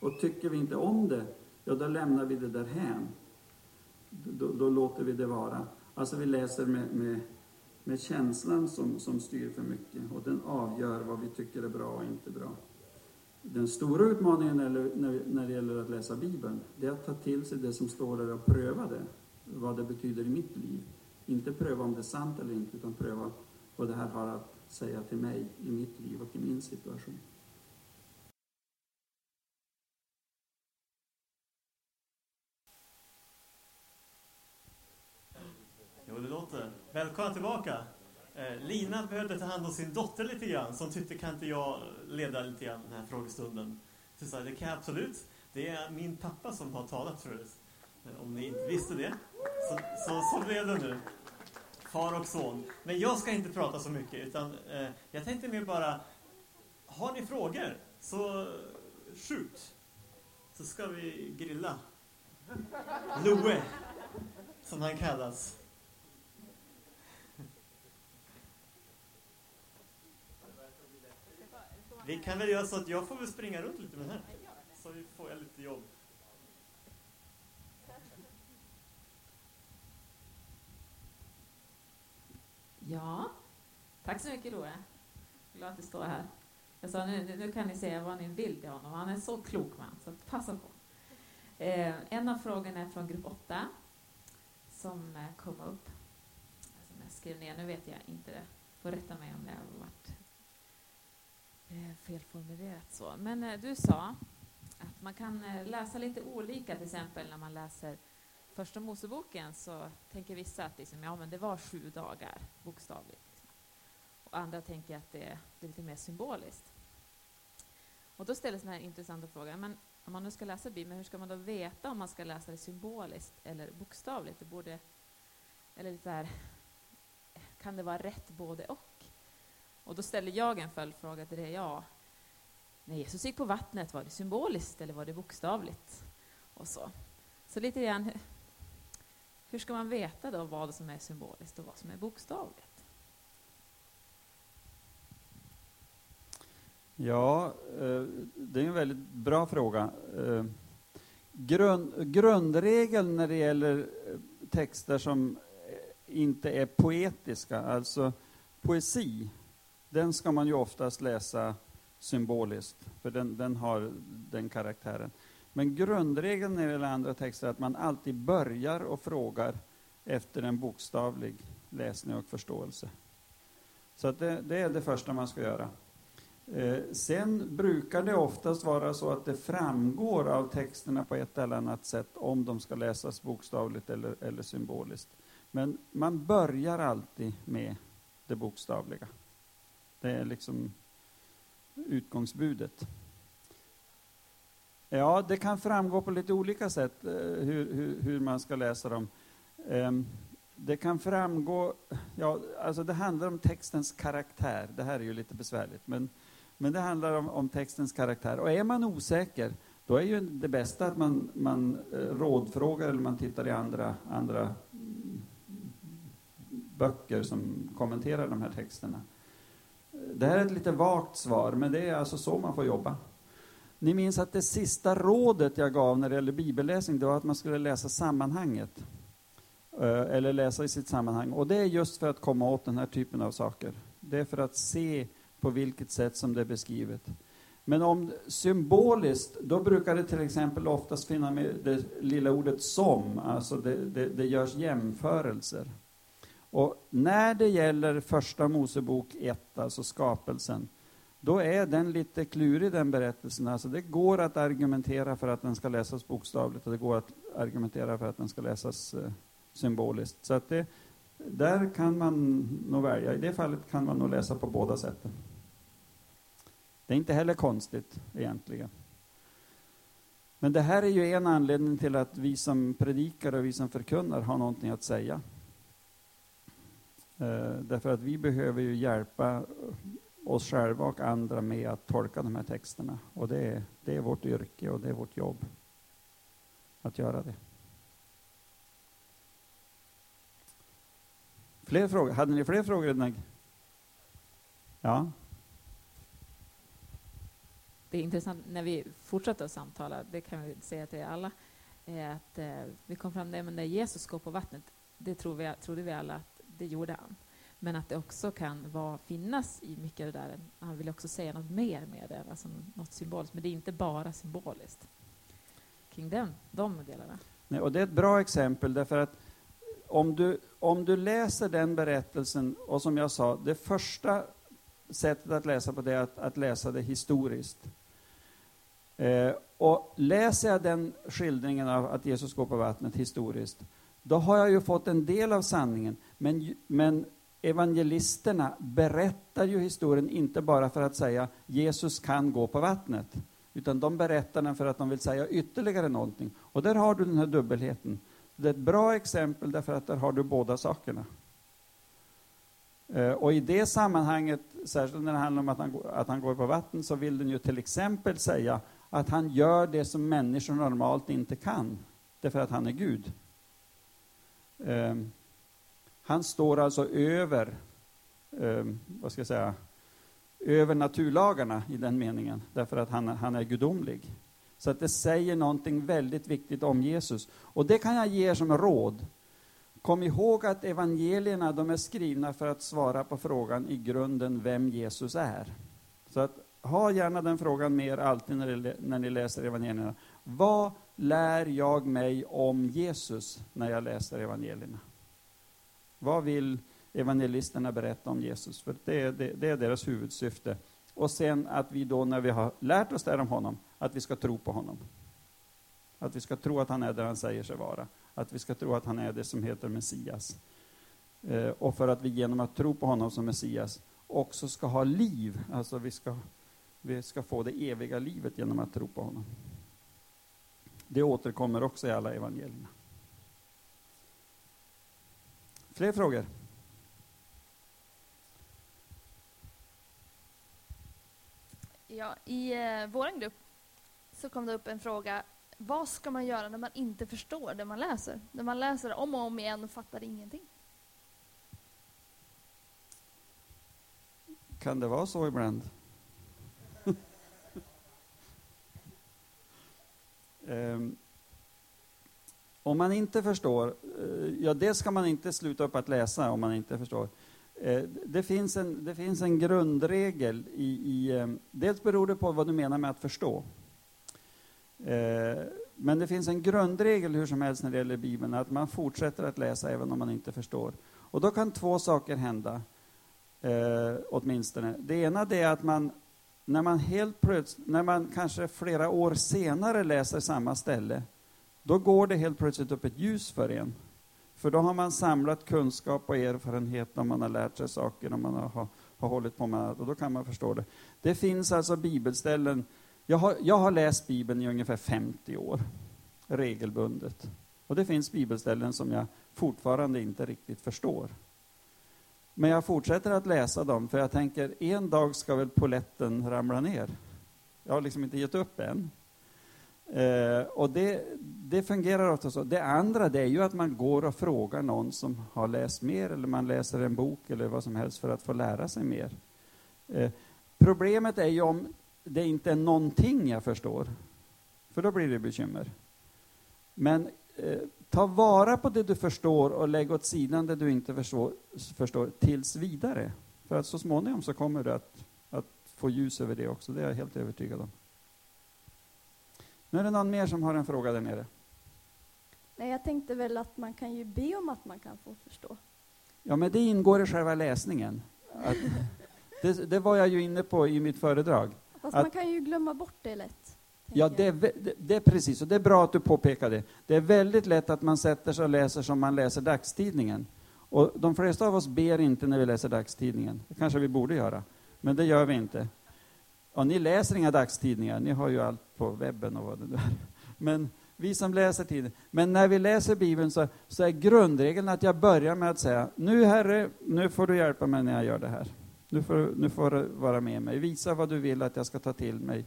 Och tycker vi inte om det, ja då lämnar vi det därhän då, då, låter vi det vara. Alltså vi läser med, med, med känslan som, som styr för mycket och den avgör vad vi tycker är bra och inte bra. Den stora utmaningen när, när det gäller att läsa Bibeln, det är att ta till sig det som står där och pröva det, vad det betyder i mitt liv. Inte pröva om det är sant eller inte, utan pröva vad det här har att säga till mig i mitt liv och i min situation. Vad det låter.
Välkomna tillbaka. Eh, Lina behövde ta hand om sin dotter lite grann, som tyckte kan inte jag leda lite grann den här frågestunden. Så sa det kan jag absolut. Det är min pappa som har talat förut. Eh, om ni inte visste det. Så, så, så blev det nu. Far och son. Men jag ska inte prata så mycket, utan eh, jag tänkte mer bara, har ni frågor så skjut. Så ska vi grilla. Loe, som han kallas. Vi kan väl göra så att jag får väl springa runt lite med den här. Så får jag lite jobb.
Ja, tack så mycket Loe. Glad att du står här. Jag sa nu, nu kan ni säga vad ni vill till honom. Han är så klok man, så passa på. Eh, en av frågorna är från grupp 8 som eh, kom upp. Som jag skrev ner, nu vet jag inte det. Får rätta mig om det har varit felformulerat så. Men eh, du sa att man kan eh, läsa lite olika, till exempel när man läser första Moseboken så tänker vissa att liksom, ja, men det var sju dagar, bokstavligt. Och andra tänker att det, det är lite mer symboliskt. Och då ställs den här intressanta frågan, men om man nu ska läsa Bibeln, hur ska man då veta om man ska läsa det symboliskt eller bokstavligt? Det borde, eller lite här, kan det vara rätt både och? Och då ställer jag en följdfråga till dig. ja, när Jesus gick på vattnet, var det symboliskt eller var det bokstavligt? Och så. Så lite grann, hur ska man veta då vad som är symboliskt och vad som är bokstavligt?
Ja, eh, det är en väldigt bra fråga. Eh, grund, grundregeln när det gäller eh, texter som inte är poetiska, alltså poesi, den ska man ju oftast läsa symboliskt, för den, den har den karaktären. Men grundregeln när det gäller andra texter är att man alltid börjar och frågar efter en bokstavlig läsning och förståelse. Så det, det, är det första man ska göra. Eh, sen brukar det oftast vara så att det framgår av texterna på ett eller annat sätt om de ska läsas bokstavligt eller, eller symboliskt. Men man börjar alltid med det bokstavliga. Det är liksom utgångsbudet. Ja, det kan framgå på lite olika sätt eh, hur, hur, hur man ska läsa dem. Ehm, det kan framgå, ja, alltså det handlar om textens karaktär. Det här är ju lite besvärligt, men, men det handlar om, om textens karaktär. Och är man osäker, då är ju det bästa att man, man eh, rådfrågar eller man tittar i andra, andra mm, böcker som kommenterar de här texterna. Det här är ett lite vagt svar, men det är alltså så man får jobba. Ni minns att det sista rådet jag gav när det gäller bibelläsning, det var att man skulle läsa sammanhanget. Eh, eller läsa i sitt sammanhang. Och det är just för att komma åt den här typen av saker. Det är för att se på vilket sätt som det är beskrivet. Men om symboliskt, då brukar det till exempel oftast finnas med det lilla ordet som, alltså det, det, det görs jämförelser. Och när det gäller första Mosebok 1, alltså skapelsen, då är den lite klurig den berättelsen. Alltså det går att argumentera för att den ska läsas bokstavligt och det går att argumentera för att den ska läsas eh, symboliskt. Så att det, där kan man nog välja. I det fallet kan man nog läsa på båda sätten. Det är inte heller konstigt egentligen. Men det här är ju en anledning till att vi som predikar och vi som förkunnar har någonting att säga. Eh, därför att vi behöver ju hjälpa oss själva och andra med att tolka de här texterna. Och det är, det är vårt yrke och det är vårt jobb att göra det. Fler frågor? Hade ni fler frågor? Ja?
Det är intressant, när vi fortsatte att samtala, det kan vi säga till alla, att eh, vi kom fram till att när Jesus går på vattnet, det tror vi, trodde vi alla att det gjorde han. Men att det också kan vara, finnas i mycket av det där, han vill också säga något mer med det, alltså något symboliskt, men det är inte bara symboliskt. Kring den, de delarna.
Nej, och det är ett bra exempel, därför att om du, om du läser den berättelsen, och som jag sa, det första sättet att läsa på det är att, att läsa det historiskt. Eh, och läser jag den skildringen av att Jesus går på vattnet historiskt, då har jag ju fått en del av sanningen. Men, men evangelisterna berättar ju historien inte bara för att säga Jesus kan gå på vattnet, utan de berättar den för att de vill säga ytterligare någonting. Och där har du den här dubbelheten. Det är ett bra exempel därför att där har du båda sakerna. Eh, och i det sammanhanget, särskilt när det handlar om att han, att han går på vatten, så vill den ju till exempel säga att han gör det som människor normalt inte kan, därför att han är Gud. Um, han står alltså över, eh, vad ska jag säga, över naturlagarna i den meningen, därför att han, han är gudomlig. Så att det säger någonting väldigt viktigt om Jesus. Och det kan jag ge er som råd. Kom ihåg att evangelierna de är skrivna för att svara på frågan i grunden vem Jesus är. Så att ha gärna den frågan med er alltid när, ni, när ni läser evangelierna. Vad lär jag mig om Jesus när jag läser evangelierna? Vad vill evangelisterna berätta om Jesus? För det, det, det är deras huvudsyfte. Och sen att vi då, när vi har lärt oss det om honom, att vi ska tro på honom. Att vi ska tro att han är där han säger sig vara. att vi ska tro att han är det som heter Messias. Eh, och för att vi genom att tro på honom som Messias också ska ha liv, alltså vi ska, vi ska få det eviga livet genom att tro på honom. Det återkommer också i alla evangelierna. Fler frågor?
Ja, I eh, vår grupp så kom det upp en fråga. Vad ska man göra när man inte förstår det man läser? När man läser om och om igen och fattar ingenting.
Kan det vara så ibland? um, om man inte förstår, eh, ja det ska man inte sluta upp att läsa om man inte förstår. Eh, det, finns en, det finns en grundregel i, i eh, dels beror det på vad du menar med att förstå. Men det finns en grundregel hur som helst när det gäller Bibeln, att man fortsätter att läsa även om man inte förstår. Och då kan två saker hända åtminstone. Det ena det är att man, när man helt plötsligt, när man kanske flera år senare läser samma ställe, då går det helt plötsligt upp ett ljus för en. För då har man samlat kunskap och erfarenhet och man har lärt sig saker och man har, har hållit på med annat och då kan man förstå det. Det finns alltså bibelställen, jag har, jag har läst Bibeln i ungefär 50 år, regelbundet. Och det finns bibelställen som jag fortfarande inte riktigt förstår. Men jag fortsätter att läsa dem, för jag tänker en dag ska väl poletten ramla ner. Jag har liksom inte gett upp än. Eh, och det, det fungerar ofta så. Det andra det är ju att man går och frågar någon som har läst mer, eller man läser en bok eller vad som helst för att få lära sig mer. Eh, problemet är ju om det inte är någonting jag förstår, för då blir det bekymmer. Men eh, Ta vara på det du förstår och lägg åt sidan det du inte förstår, förstår tills vidare. För att så småningom så kommer du att, att få ljus över det också, det är jag helt övertygad om. Nu är det någon mer som har en fråga där nere.
Nej, jag tänkte väl att man kan ju be om att man kan få förstå.
Ja, men det ingår i själva läsningen. Det, det, var jag ju inne på i mitt föredrag.
Fast att, man kan ju glömma bort det lätt.
Ja, det det, det är, precis, och det är bra att du påpekar det. Det är väldigt lätt att man sätter sig och läser som man läser dagstidningen. Och de flesta av oss ber inte när vi läser dagstidningen. Det kanske vi borde göra, men det gör vi inte. Och ni läser inga dagstidningar, ni har ju allt på webben och vad det är. Men vi som läser tidningen. Men när vi läser Bibeln så, så är grundregeln att jag börjar med att säga, nu Herre, nu får du hjälpa mig när jag gör det här. Nu får, nu får du vara med mig. Visa vad du vill att jag ska ta till mig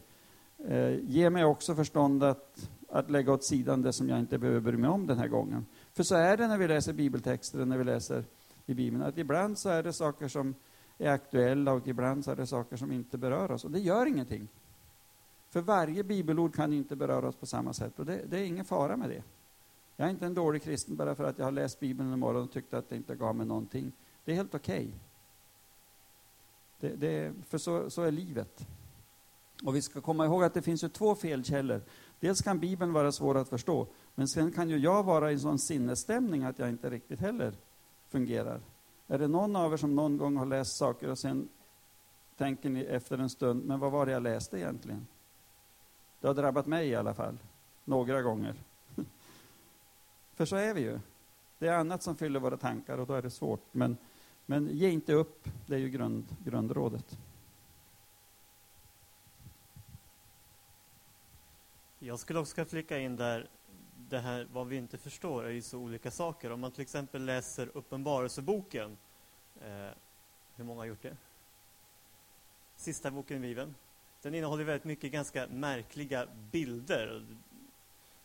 Eh, ge mig också förstånd att, att lägga åt sidan det som jag inte behöver bry mig om den här gången. För så är det när vi läser bibeltexter, när vi läser i Bibeln, att ibland så är det saker som är aktuella och ibland så är det saker som inte berör oss. Och det gör ingenting. För varje bibelord kan inte beröra oss på samma sätt och det, det är ingen fara med det. Jag är inte en dålig kristen bara för att jag har läst Bibeln en morgon och tyckte att det inte gav mig någonting. Det är helt okej. Okay. Det, det, för så, så är livet. Och vi ska komma ihåg att det finns ju två felkällor. Dels kan Bibeln vara svår att förstå, men sen kan ju jag vara i en sån sinnesstämning att jag inte riktigt heller fungerar. Är det någon av er som någon gång har läst saker och sen tänker ni efter en stund, men vad var det jag läste egentligen? Det har drabbat mig i alla fall, några gånger. För så är vi ju. Det är annat som fyller våra tankar och då är det svårt. Men, men ge inte upp, det är ju grund, grundrådet.
Jag skulle också flika in där, det här vad vi inte förstår är ju så olika saker. Om man till exempel läser Uppenbarelseboken, eh, hur många har gjort det? Sista boken i Bibeln. Den innehåller väldigt mycket ganska märkliga bilder.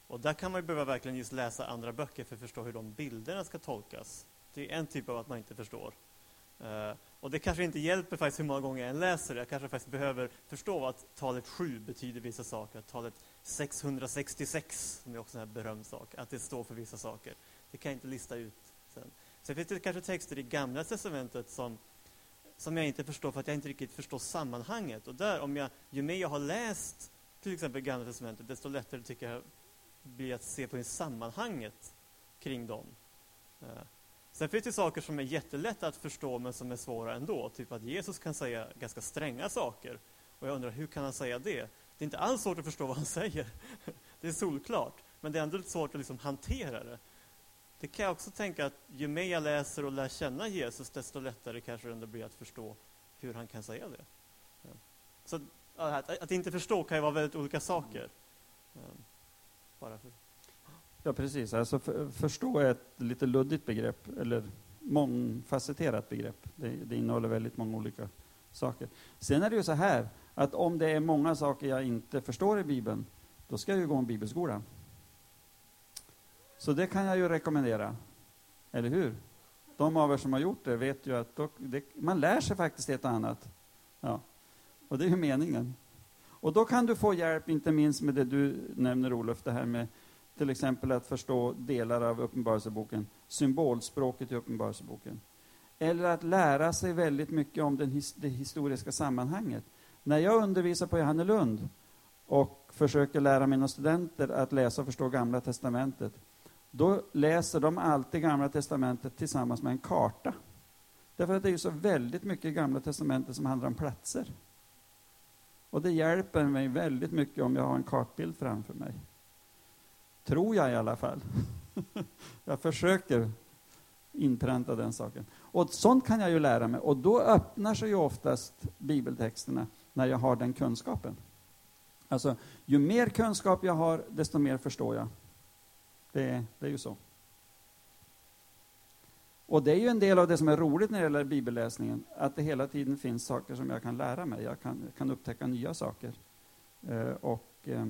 Och där kan man behöva verkligen just läsa andra böcker för att förstå hur de bilderna ska tolkas. Det är en typ av att man inte förstår. Eh, och det kanske inte hjälper faktiskt hur många gånger jag än läser det. Jag kanske faktiskt behöver förstå att talet sju betyder vissa saker. Att talet 666, som är också en berömd sak, att det står för vissa saker. Det kan jag inte lista ut sen. Sen finns det kanske texter i Gamla Testamentet som, som jag inte förstår för att jag inte riktigt förstår sammanhanget. Och där, om jag, ju mer jag har läst till exempel Gamla Testamentet, desto lättare tycker jag blir att se på sammanhanget kring dem. Eh, sen finns det saker som är jättelätta att förstå men som är svåra ändå. Typ att Jesus kan säga ganska stränga saker. Och jag undrar, hur kan han säga det? Det är inte alls svårt att förstå vad han säger. Det är solklart. Men det är ändå lite svårt att liksom hantera det. det kan jag också tänka att ju mer jag läser och lär känna Jesus, desto lättare kanske det blir att förstå hur han kan säga det. Så att, att, inte förstå kan ju vara väldigt olika saker. Ja. Bara för.
Ja, precis. Alltså för, förstå är ett lite luddigt begrepp, eller mångfacetterat begrepp. Det, det innehåller väldigt många olika saker. Sen är det ju så här, att om det är många saker jag inte förstår i Bibeln, då ska jag ju gå en bibelskola. Så det kan jag ju rekommendera. Eller hur? De av er som har gjort det vet ju att då, det, man lär sig faktiskt ett och annat. Ja. Och det är ju meningen. Och då kan du få hjälp, inte minst med det du nämner Olof, det här med till exempel att förstå delar av Uppenbarelseboken, symbolspråket i Uppenbarelseboken. Eller att lära sig väldigt mycket om den, det historiska sammanhanget. När jag undervisar på Johannelund och försöker lära mina studenter att läsa och förstå Gamla Testamentet, då läser de alltid Gamla Testamentet tillsammans med en karta. Därför att det är ju så väldigt mycket i Gamla Testamentet som handlar om platser. Och det hjälper mig väldigt mycket om jag har en kartbild framför mig. Tror jag i alla fall. jag försöker inpränta den saken. Och sånt kan jag ju lära mig. Och då öppnar sig ju oftast bibeltexterna när jag har den kunskapen. Alltså, ju mer kunskap jag har, desto mer förstår jag. Det, det är ju så. Och det är ju en del av det som är roligt när det gäller bibelläsningen, att det hela tiden finns saker som jag kan lära mig. Jag kan, kan upptäcka nya saker. Eh, och eh,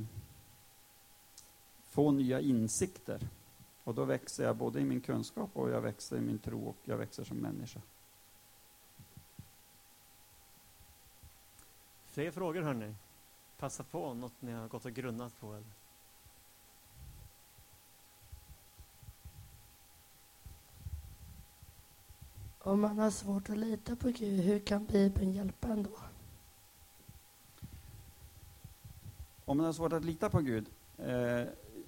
få nya insikter. Och då växer jag både i min kunskap och jag växer i min tro och jag växer som människa.
Fler frågor hörni? Passa på något ni har gått och grunnat på. Eller?
Om man har svårt att lita på Gud, hur kan Bibeln hjälpa en då?
Om man har svårt att lita på Gud? Eh,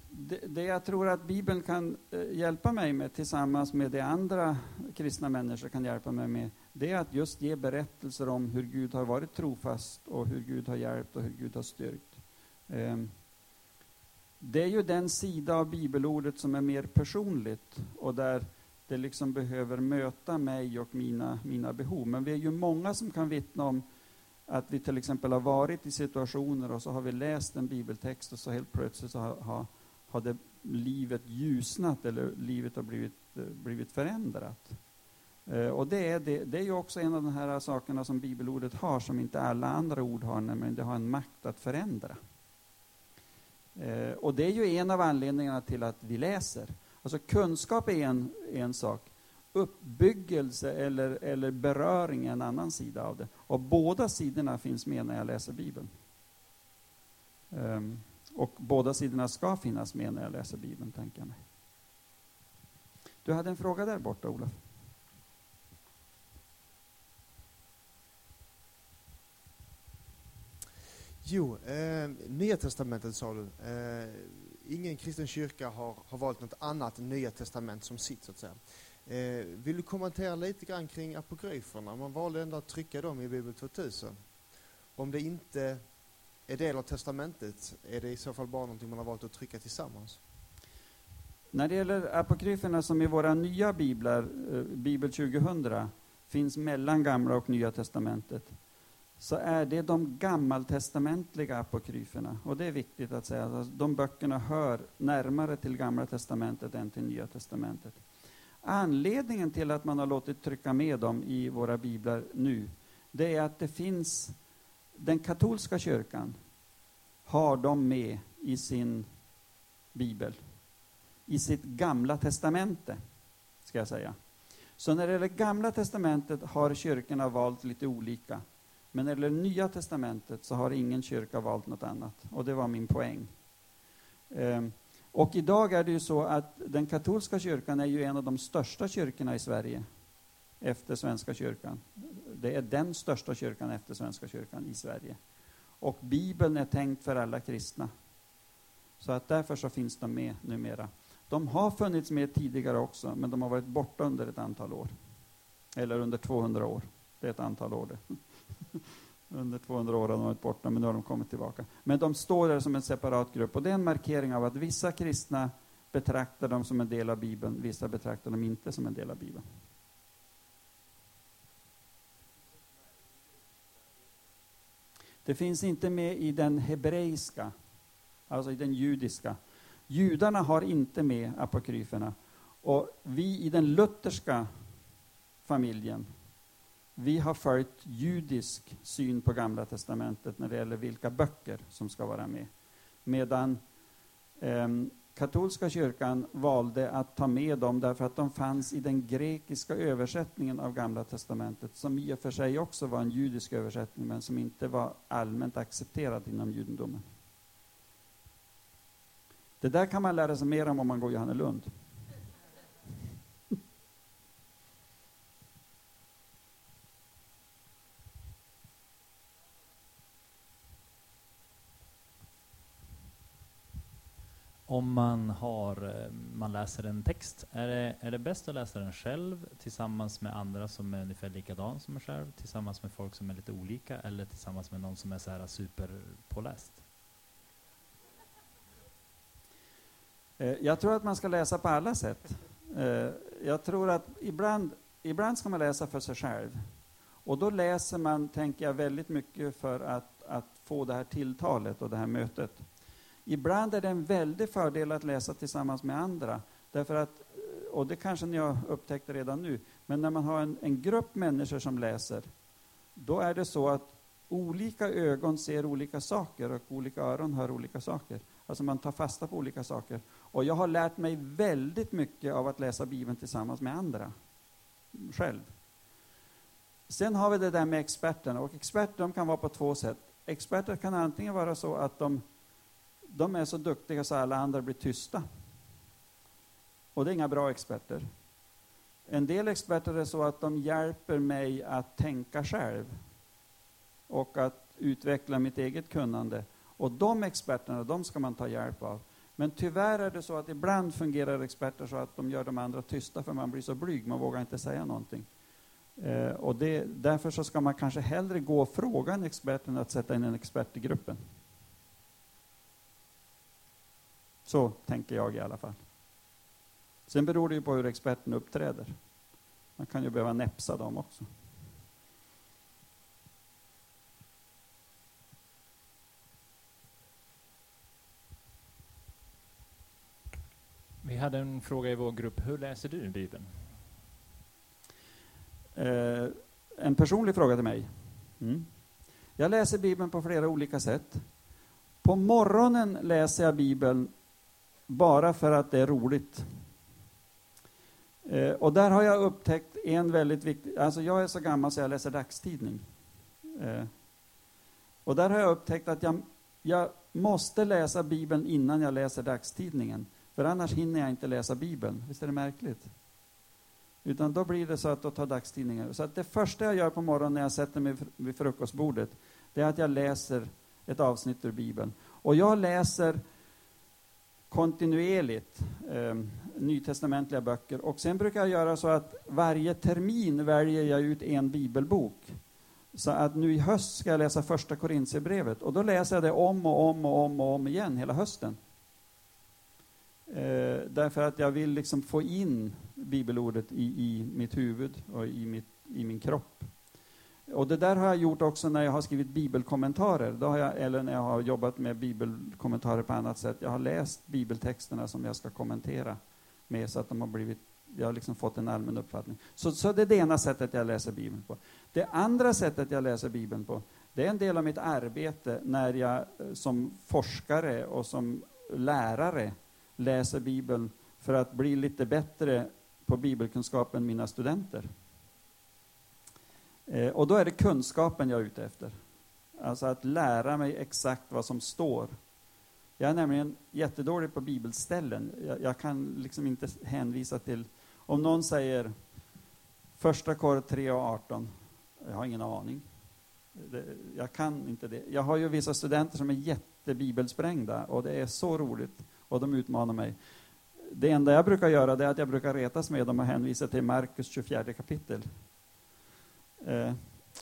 det, det, jag tror att Bibeln kan eh, hjälpa mig med tillsammans med det andra kristna människor kan hjälpa mig med, det är att just ge berättelser om hur Gud har varit trofast och hur Gud har hjälpt och hur Gud har styrkt. Ehm, det är ju den sida av bibelordet som är mer personligt och där det liksom behöver möta mig och mina, mina behov. Men vi är ju många som kan vittna om att vi till exempel har varit i situationer och så har vi läst en bibeltext och så helt plötsligt så har, har, har det livet ljusnat eller livet har blivit, eh, blivit förändrat. Eh, och det är, det, det är ju också en av de här sakerna som bibelordet har som inte alla andra ord har, nämligen det har en makt att förändra. Eh, och det är ju en av anledningarna till att vi läser. Alltså kunskap är en, en sak. Uppbyggelse eller, eller beröring är en annan sida av det. Och båda sidorna finns med när jag läser Bibeln. Um, och båda sidorna ska finnas med när jag läser Bibeln, tänker jag mig. Du hade en fråga där borta, Olof.
Jo, eh, Nya Testamentet sa du. Eh, ingen kristen kyrka har, har valt något annat Nya Testament som sitt, så att säga. Eh, vill du kommentera lite grann kring apokryferna? Man valde ändå att trycka dem i Bibel 2000. Om det inte är del av testamentet, är det i så fall bara någonting man har valt att trycka tillsammans?
När det gäller apokryferna som i våra nya biblar, eh, Bibel 2000, finns mellan Gamla och Nya testamentet, så är det de gammaltestamentliga apokryferna. Och det är viktigt att säga, att de böckerna hör närmare till Gamla testamentet än till Nya testamentet. Anledningen till att man har låtit trycka med dem i våra biblar nu, det är att det finns, den katolska kyrkan har dem med i sin bibel, i sitt gamla testamente, ska jag säga. Så när det gäller Gamla testamentet har kyrkorna valt lite olika. Men när det gäller Nya Testamentet så har ingen kyrka valt något annat. Och det var min poäng. Ehm, och idag är det ju så att den katolska kyrkan är ju en av de största kyrkorna i Sverige efter Svenska kyrkan. Det är den största kyrkan efter Svenska kyrkan i Sverige. Och Bibeln är tänkt för alla kristna. Så att därför så finns de med numera. De har funnits med tidigare också, men de har varit borta under ett antal år. Eller under 200 år. Det är ett antal år det. Under 200 år har de varit borta, men nu har de kommit tillbaka. Men de står där som en separat grupp och det är en markering av att vissa kristna betraktar dem som en del av Bibeln, vissa betraktar dem inte som en del av Bibeln. Det finns inte med i den hebreiska, alltså i den judiska. Judarna har inte med apokryferna. Och vi i den lutherska familjen, vi har följt judisk syn på Gamla Testamentet när det gäller vilka böcker som ska vara med. Medan eh, katolska kyrkan valde att ta med dem därför att de fanns i den grekiska översättningen av Gamla Testamentet, som i och för sig också var en judisk översättning, men som inte var allmänt accepterad inom judendomen. Det där kan man lära sig mer om om man går Johannelund.
Om man, har, eh, man läser en text, är det, är det bäst att läsa den själv tillsammans med andra som är ungefär likadan som en själv, tillsammans med folk som är lite olika eller tillsammans med någon som är så här superpåläst?
Eh, jag tror att man ska läsa på alla sätt. Eh, jag tror att ibland, ibland ska man läsa för sig själv. Och då läser man, tänker jag, väldigt mycket för att, att få det här tilltalet och det här mötet. Ibland är det en väldig fördel att läsa tillsammans med andra. Därför att, och det kanske ni har upptäckt redan nu, men när man har en, en grupp människor som läser, då är det så att olika ögon ser olika saker och olika öron hör olika saker. Alltså man tar fasta på olika saker. Och jag har lärt mig väldigt mycket av att läsa Bibeln tillsammans med andra. Själv. Sen har vi det där med experterna. Och experter de kan vara på två sätt. Experter kan antingen vara så att de de är så duktiga så alla andra blir tysta. Och det är inga bra experter. En del experter är så att de hjälper mig att tänka själv och att utveckla mitt eget kunnande. Och de experterna, de ska man ta hjälp av. Men tyvärr är det så att ibland fungerar experter så att de gör de andra tysta för man blir så blyg, man vågar inte säga någonting. Eh, och det, därför så ska man kanske hellre gå och fråga en expert än att sätta in en expert i gruppen. Så tänker jag i alla fall. Sen beror det ju på hur experten uppträder. Man kan ju behöva näpsa dem också.
Vi hade en fråga i vår grupp. Hur läser du Bibeln?
Eh, en personlig fråga till mig. Mm. Jag läser Bibeln på flera olika sätt. På morgonen läser jag Bibeln bara för att det är roligt. Eh, och där har jag upptäckt en väldigt viktig, alltså jag är så gammal så jag läser dagstidning. Eh, och där har jag upptäckt att jag, jag måste läsa Bibeln innan jag läser dagstidningen. För annars hinner jag inte läsa Bibeln. Visst är det märkligt? Utan då blir det så att då tar dagstidningen. Så att det första jag gör på morgonen när jag sätter mig vid frukostbordet, det är att jag läser ett avsnitt ur Bibeln. Och jag läser kontinuerligt eh, nytestamentliga böcker. Och sen brukar jag göra så att varje termin väljer jag ut en bibelbok. Så att nu i höst ska jag läsa första Korintierbrevet och då läser jag det om och om och om och om igen hela hösten. Eh, därför att jag vill liksom få in bibelordet i, i mitt huvud och i, mitt, i min kropp. Och det där har jag gjort också när jag har skrivit bibelkommentarer, då har jag, eller när jag har jobbat med bibelkommentarer på annat sätt. Jag har läst bibeltexterna som jag ska kommentera med så att de har blivit, jag har liksom fått en allmän uppfattning. Så, så det är det ena sättet jag läser Bibeln på. Det andra sättet jag läser Bibeln på, det är en del av mitt arbete när jag eh, som forskare och som lärare läser Bibeln för att bli lite bättre på bibelkunskap än mina studenter. Eh, och då är det kunskapen jag är ute efter. Alltså att lära mig exakt vad som står. Jag är nämligen jättedålig på bibelställen. Jag, jag kan liksom inte hänvisa till... Om någon säger första kor 3 och 18, jag har ingen aning. Det, jag kan inte det. Jag har ju vissa studenter som är jättebibelsprängda och det är så roligt och de utmanar mig. Det enda jag brukar göra det är att jag brukar retas med dem och hänvisa till Markus 24 kapitel. Eh,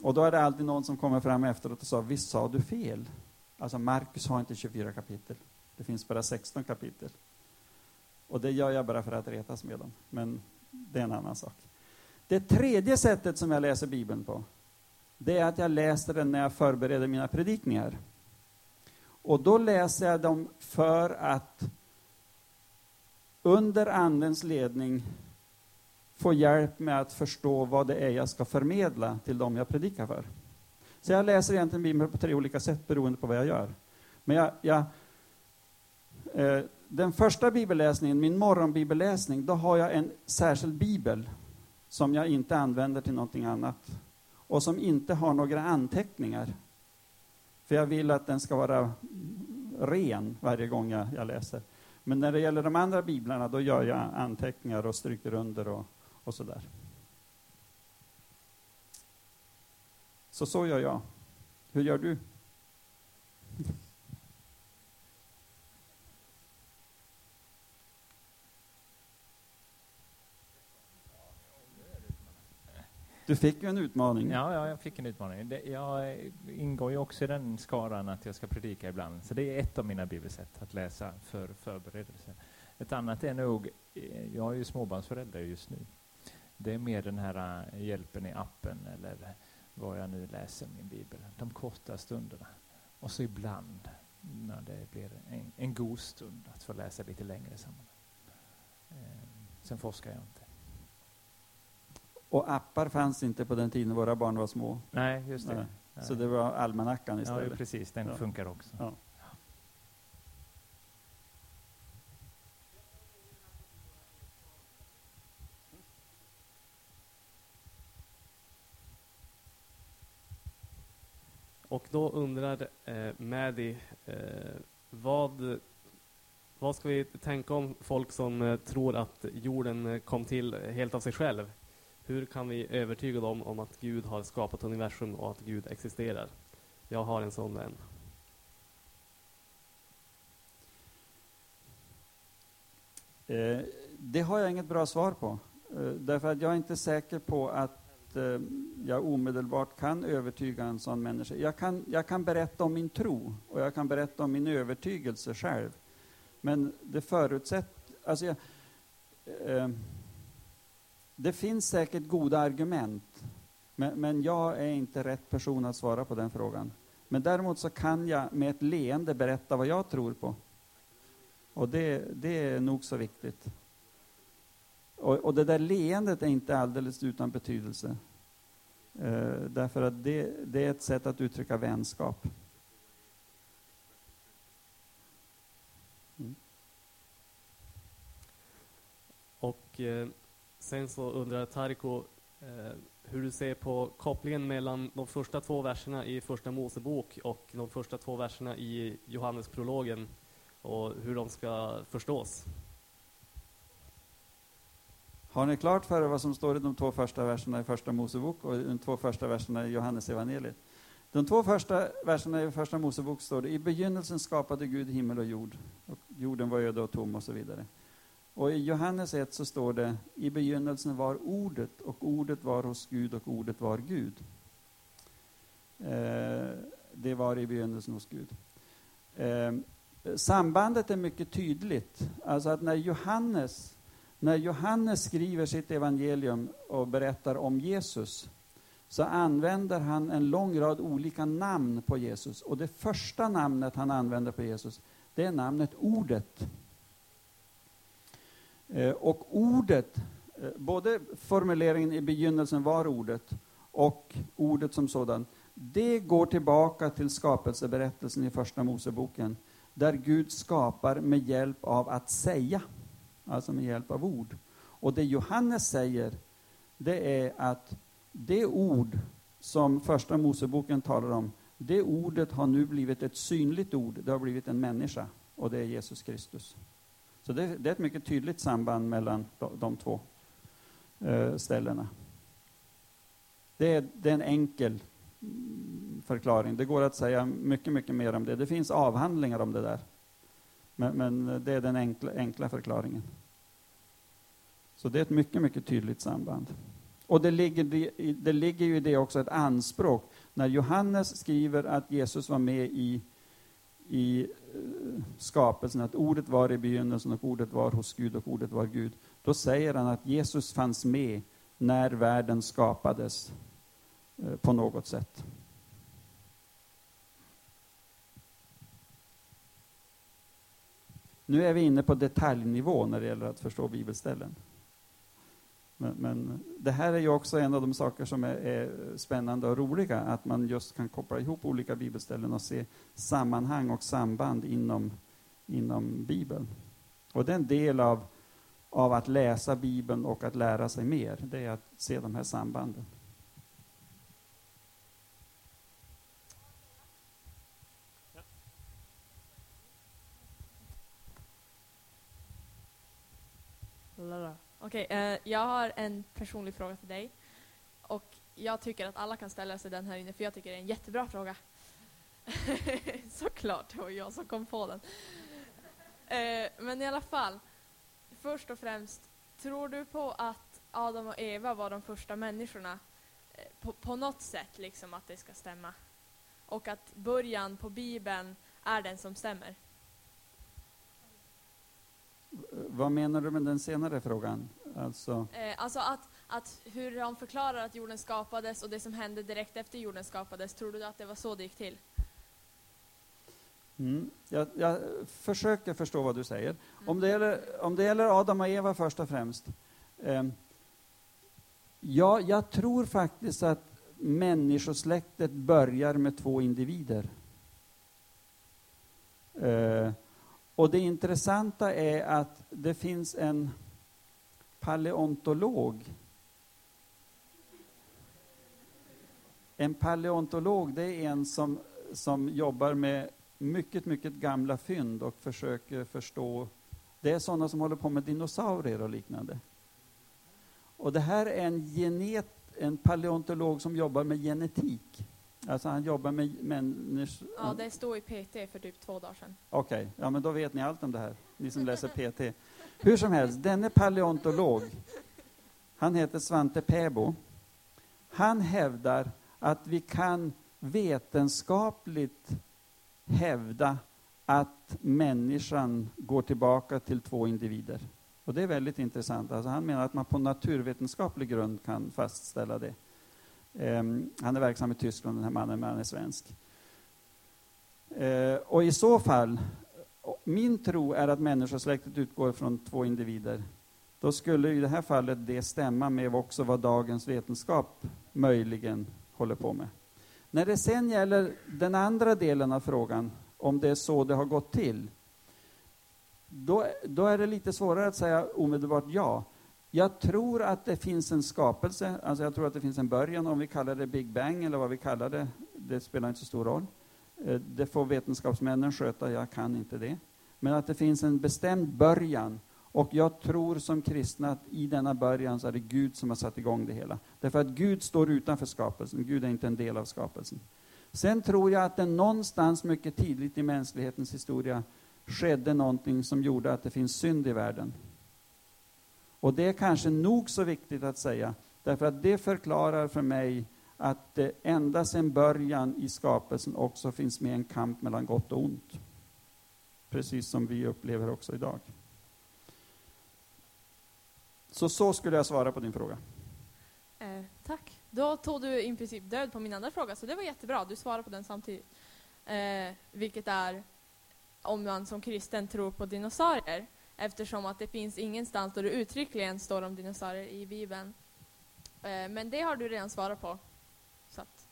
och då är det alltid någon som kommer fram efteråt och sa, visst sa du fel? Alltså Markus har inte 24 kapitel. Det finns bara 16 kapitel. Och det gör jag bara för att retas med dem. Men det är en annan sak. Det tredje sättet som jag läser Bibeln på, det är att jag läser den när jag förbereder mina predikningar. Och då läser jag dem för att under Andens ledning få hjälp med att förstå vad det är jag ska förmedla till dem jag predikar för. Så jag läser egentligen Bibeln på tre olika sätt beroende på vad jag gör. Men jag, jag eh, den första bibelläsningen, min morgonbibelläsning, då har jag en särskild bibel som jag inte använder till någonting annat och som inte har några anteckningar. För jag vill att den ska vara ren varje gång jag, jag läser. Men när det gäller de andra biblarna, då gör jag anteckningar och stryker under och, och sådär. Så så gör jag. Hur gör du? Du fick ju en utmaning.
Ja, ja, jag fick en utmaning. Det, jag ingår ju också i den skaran att jag ska predika ibland. Så det är ett av mina bibelsätt, att läsa för förberedelse. Ett annat är nog, eh, jag är ju småbarnsförälder just nu. Det är mer den här eh, hjälpen i appen eller vad jag nu läser min bibel. De korta stunderna. Och så ibland när det blir en, en god stund att få läsa lite längre sammanhang. Eh, sen forskar jag inte.
Och appar fanns inte på den tiden våra barn var små.
Nej, just det.
Nej. Så det var almanackan istället?
Ja, precis. Den ja. funkar också. Ja.
Och då undrar eh, Maddy, eh, vad, vad ska vi tänka om folk som eh, tror att jorden eh, kom till helt av sig själv? Hur kan vi övertyga dem om att Gud har skapat universum och att Gud existerar? Jag har en sån vän.
Eh, det har jag inget bra svar på. Eh, därför att jag är inte säker på att eh, jag omedelbart kan övertyga en sån människa. Jag kan, jag kan berätta om min tro och jag kan berätta om min övertygelse själv. Men det förutsätter... Alltså jag, eh, det finns säkert goda argument, men, men, jag är inte rätt person att svara på den frågan. Men däremot så kan jag med ett leende berätta vad jag tror på. Och det, det är nog så viktigt. Och, och, det där leendet är inte alldeles utan betydelse. Eh, därför att det, det, är ett sätt att uttrycka vänskap.
Mm. Och eh, Sen så undrar Tarko eh, hur du ser på kopplingen mellan de första två verserna i Första Mosebok och de första två verserna i Johannesprologen och hur de ska förstås.
Har ni klart för er vad som står i de två första verserna i Första Mosebok och de två första verserna i Johannesevangeliet? De två första verserna i Första Mosebok står det i begynnelsen skapade Gud himmel och jord. Och jorden var öde och tom och så vidare. Och i Johannes 1 så står det, i begynnelsen var ordet, och ordet var hos Gud, och ordet var Gud. Eh, det var i begynnelsen hos Gud. Eh, sambandet är mycket tydligt. Alltså att när Johannes, när Johannes skriver sitt evangelium och berättar om Jesus, så använder han en lång rad olika namn på Jesus. Och det första namnet han använder på Jesus, det är namnet Ordet. Eh, och ordet, eh, både formuleringen i begynnelsen var ordet och ordet som sådan, det går tillbaka till skapelseberättelsen i Första Moseboken, där Gud skapar med hjälp av att säga, alltså med hjälp av ord. Och det Johannes säger, det är att det ord som Första Moseboken talar om, det ordet har nu blivit ett synligt ord, det har blivit en människa, och det är Jesus Kristus. Så det, det, är ett mycket tydligt samband mellan de, de två eh, ställena. Det är, det är, en enkel mm, förklaring. Det går att säga mycket, mycket mer om det. Det finns avhandlingar om det där. Men, men det är den enkla, enkla förklaringen. Så det är ett mycket, mycket tydligt samband. Och det ligger, det ligger ju i det också ett anspråk. När Johannes skriver att Jesus var med i, i eh, skapelsen, att ordet var i begynnelsen och ordet var hos Gud och ordet var Gud, då säger han att Jesus fanns med när världen skapades eh, på något sätt. Nu är vi inne på detaljnivå när det gäller att förstå bibelställen. Men, men, det här är ju också en av de saker som är, är, spännande och roliga, att man just kan koppla ihop olika bibelställen och se sammanhang och samband inom, inom Bibeln. Och det är en del av, av att läsa Bibeln och att lära sig mer, det är att se de här sambanden.
Okej, eh, jag har en personlig fråga till dig. Och jag tycker att alla kan ställa sig den här inne, för jag tycker det är en jättebra fråga. Såklart, det var jag som kom på den. Eh, men i alla fall, först och främst, tror du på att Adam och Eva var de första människorna? Eh, på, på något sätt, liksom, att det ska stämma? Och att början på Bibeln är den som stämmer?
Vad menar du med den senare frågan? Alltså,
Eh, alltså att, att hur de förklarar att jorden skapades och det som hände direkt efter jorden skapades, tror du att det var så det gick till?
mm, jag, jag försöker förstå vad du säger. Om, det gäller, om det gäller Adam och Eva först och främst. Eh, ja, jag tror faktiskt att människosläktet börjar med två individer. Eh, och det intressanta är att det finns en paleontolog. En paleontolog, det är en som, som jobbar med mycket, mycket gamla fynd och försöker förstå. Det är sådana som håller på med dinosaurier och liknande. Och det här är en, genet, en paleontolog som jobbar med genetik. Alltså han jobbar med människor...
Ja, det stod i PT för typ två dagar sedan.
Okej, okay. ja men då vet ni allt om det här, ni som läser PT. Hur som helst, denne paleontolog, han heter Svante Pääbo. Han hävdar att vi kan vetenskapligt hävda att människan går tillbaka till två individer. Och det är väldigt intressant. Alltså han menar att man på naturvetenskaplig grund kan fastställa det. Ehm, han är verksam i Tyskland, den här mannen, men han är svensk. Ehm, och i så fall, min tro är att människosläktet utgår från två individer. Då skulle i det här fallet det stämma med också vad dagens vetenskap möjligen håller på med. När det sen gäller den andra delen av frågan, om det är så det har gått till, då, då är det lite svårare att säga omedelbart ja. Jag tror att det finns en skapelse, alltså jag tror att det finns en början, om vi kallar det Big Bang eller vad vi kallar det, det spelar inte så stor roll. Eh, det får vetenskapsmännen sköta, jag kan inte det. Men att det finns en bestämd början. Och jag tror som kristna att i denna början så är det Gud som har satt igång det hela. Därför att Gud står utanför skapelsen, Gud är inte en del av skapelsen. Sen tror jag att det någonstans mycket tidigt i mänsklighetens historia skedde någonting som gjorde att det finns synd i världen. Och det är kanske nog så viktigt att säga, därför att det förklarar för mig att det ända sedan början i skapelsen också finns med en kamp mellan gott och ont. Precis som vi upplever också idag. Så så skulle jag svara på din fråga.
Eh, tack. Då tog du i princip död på min andra fråga, så det var jättebra. Du svarade på den samtidigt. Eh, vilket är om man som kristen tror på dinosaurier. Eftersom att det finns ingenstans där det uttryckligen står om dinosaurier i Bibeln. Eh, men det har du redan svarat på. Så att,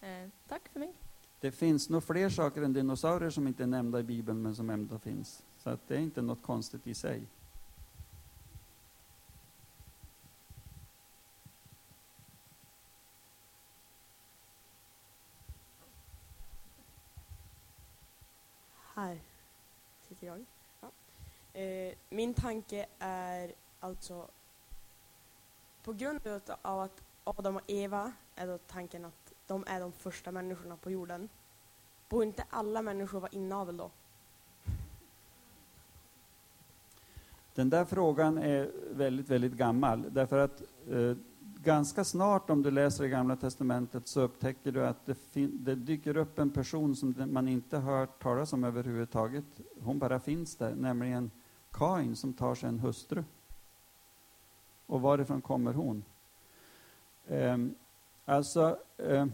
eh, tack för mig.
Det finns nog fler saker än dinosaurier som inte är nämnda i Bibeln, men som ändå finns. Så att det är inte något konstigt i sig.
Här sitter jag. Eh, min tanke är alltså på grund av att Adam och Eva är då tanken att de är de första människorna på jorden. Borde inte alla människor vara inavel då?
Den där frågan är väldigt, väldigt gammal. Därför att eh, ganska snart om du läser i Gamla Testamentet så upptäcker du att det, det dyker upp en person som man inte hört talas om överhuvudtaget. Hon bara finns där, nämligen Kain som tar sig en hustru. Och varifrån kommer hon? Ehm, alltså, ehm,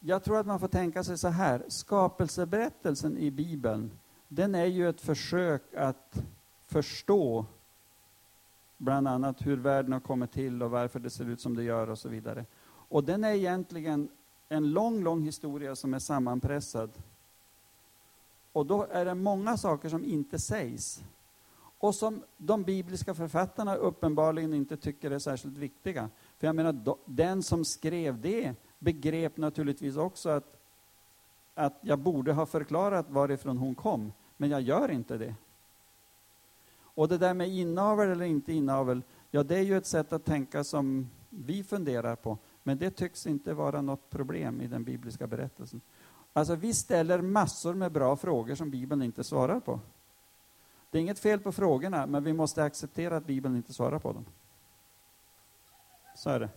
jag tror att man får tänka sig så här. Skapelseberättelsen i Bibeln, den är ju ett försök att förstå bland annat hur världen har kommit till och varför det ser ut som det gör och så vidare. Och den är egentligen en lång, lång historia som är sammanpressad. Och då är det många saker som inte sägs. Och som de bibliska författarna uppenbarligen inte tycker är särskilt viktiga. För jag menar, den som skrev det begrep naturligtvis också att, att jag borde ha förklarat varifrån hon kom, men jag gör inte det. Och det där med inavel eller inte inavel, ja det är ju ett sätt att tänka som vi funderar på, men det tycks inte vara något problem i den bibliska berättelsen. Alltså vi ställer massor med bra frågor som Bibeln inte svarar på. Det är inget fel på frågorna, men vi måste acceptera att Bibeln inte svarar på dem. Så är det.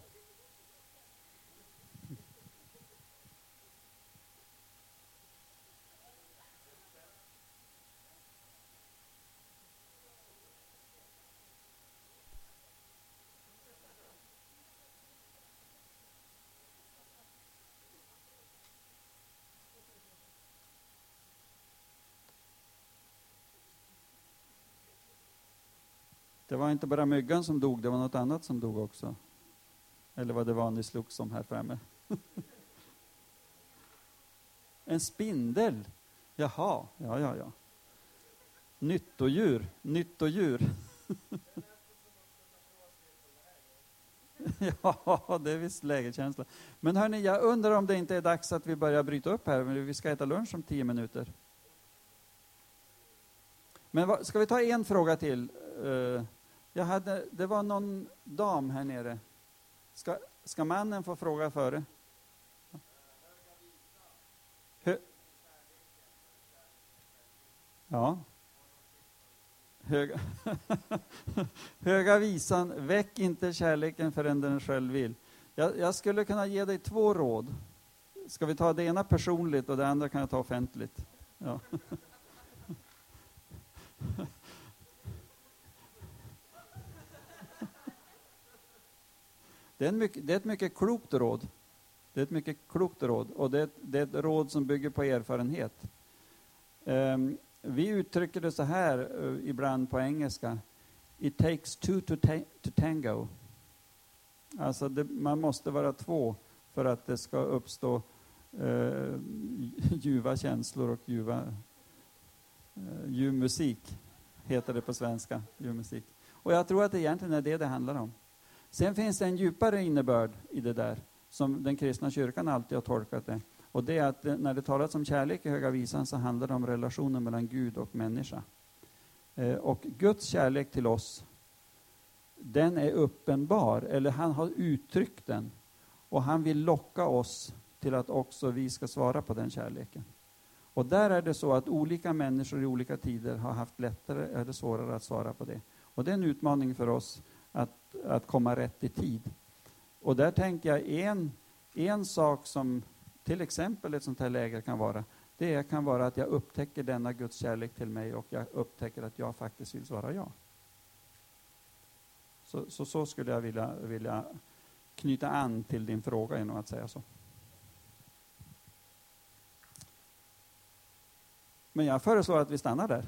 Det var inte bara myggan som dog, det var något annat som dog också. Eller vad det var ni slogs om här framme. en spindel. Jaha, ja, ja, ja. Nyttodjur, nyttodjur. ja, det är visst lägerkänsla. Men hörni, jag undrar om det inte är dags att vi börjar bryta upp här. Vi ska äta lunch om tio minuter. Men vad, ska vi ta en fråga till? Uh, jag hade, det var någon dam här nere. Ska, ska mannen få fråga före? Hö, ja. Höga, Höga visan, väck inte kärleken förrän den själv vill. Jag, jag skulle kunna ge dig två råd. Ska vi ta det ena personligt och det andra kan jag ta offentligt? Ja. Det är, mycket, det är ett mycket klokt råd. Det är ett mycket klokt råd och det är, ett- det är ett råd som bygger på erfarenhet. Um, vi uttrycker det så här uh, ibland på engelska. It takes two to, ta- to tango. Alltså det, man måste vara två för att det ska uppstå uh, ljuva känslor och ljuva, uh, ljuv musik, heter det på svenska. Ljuv musik. Och jag tror att det egentligen är det det handlar om. Sen finns det en djupare innebörd i det där, som den kristna kyrkan alltid har tolkat det. Och det är att eh, när det talas om kärlek i Höga Visan så handlar det om relationen mellan Gud och människa. Eh, och Guds kärlek till oss, den är uppenbar, eller han har uttryckt den. Och han vill locka oss till att också vi ska svara på den kärleken. Och där är det så att olika människor i olika tider har haft lättare eller svårare att svara på det. Och det är en utmaning för oss att, att komma rätt i tid. Och där tänker jag en, en sak som till exempel ett sånt här läger kan vara, det kan vara att jag upptäcker denna Guds kärlek till mig och jag upptäcker att jag faktiskt vill svara ja. Så, så, så skulle jag vilja, vilja knyta an till din fråga genom att säga så. Men jag föreslår att vi stannar där.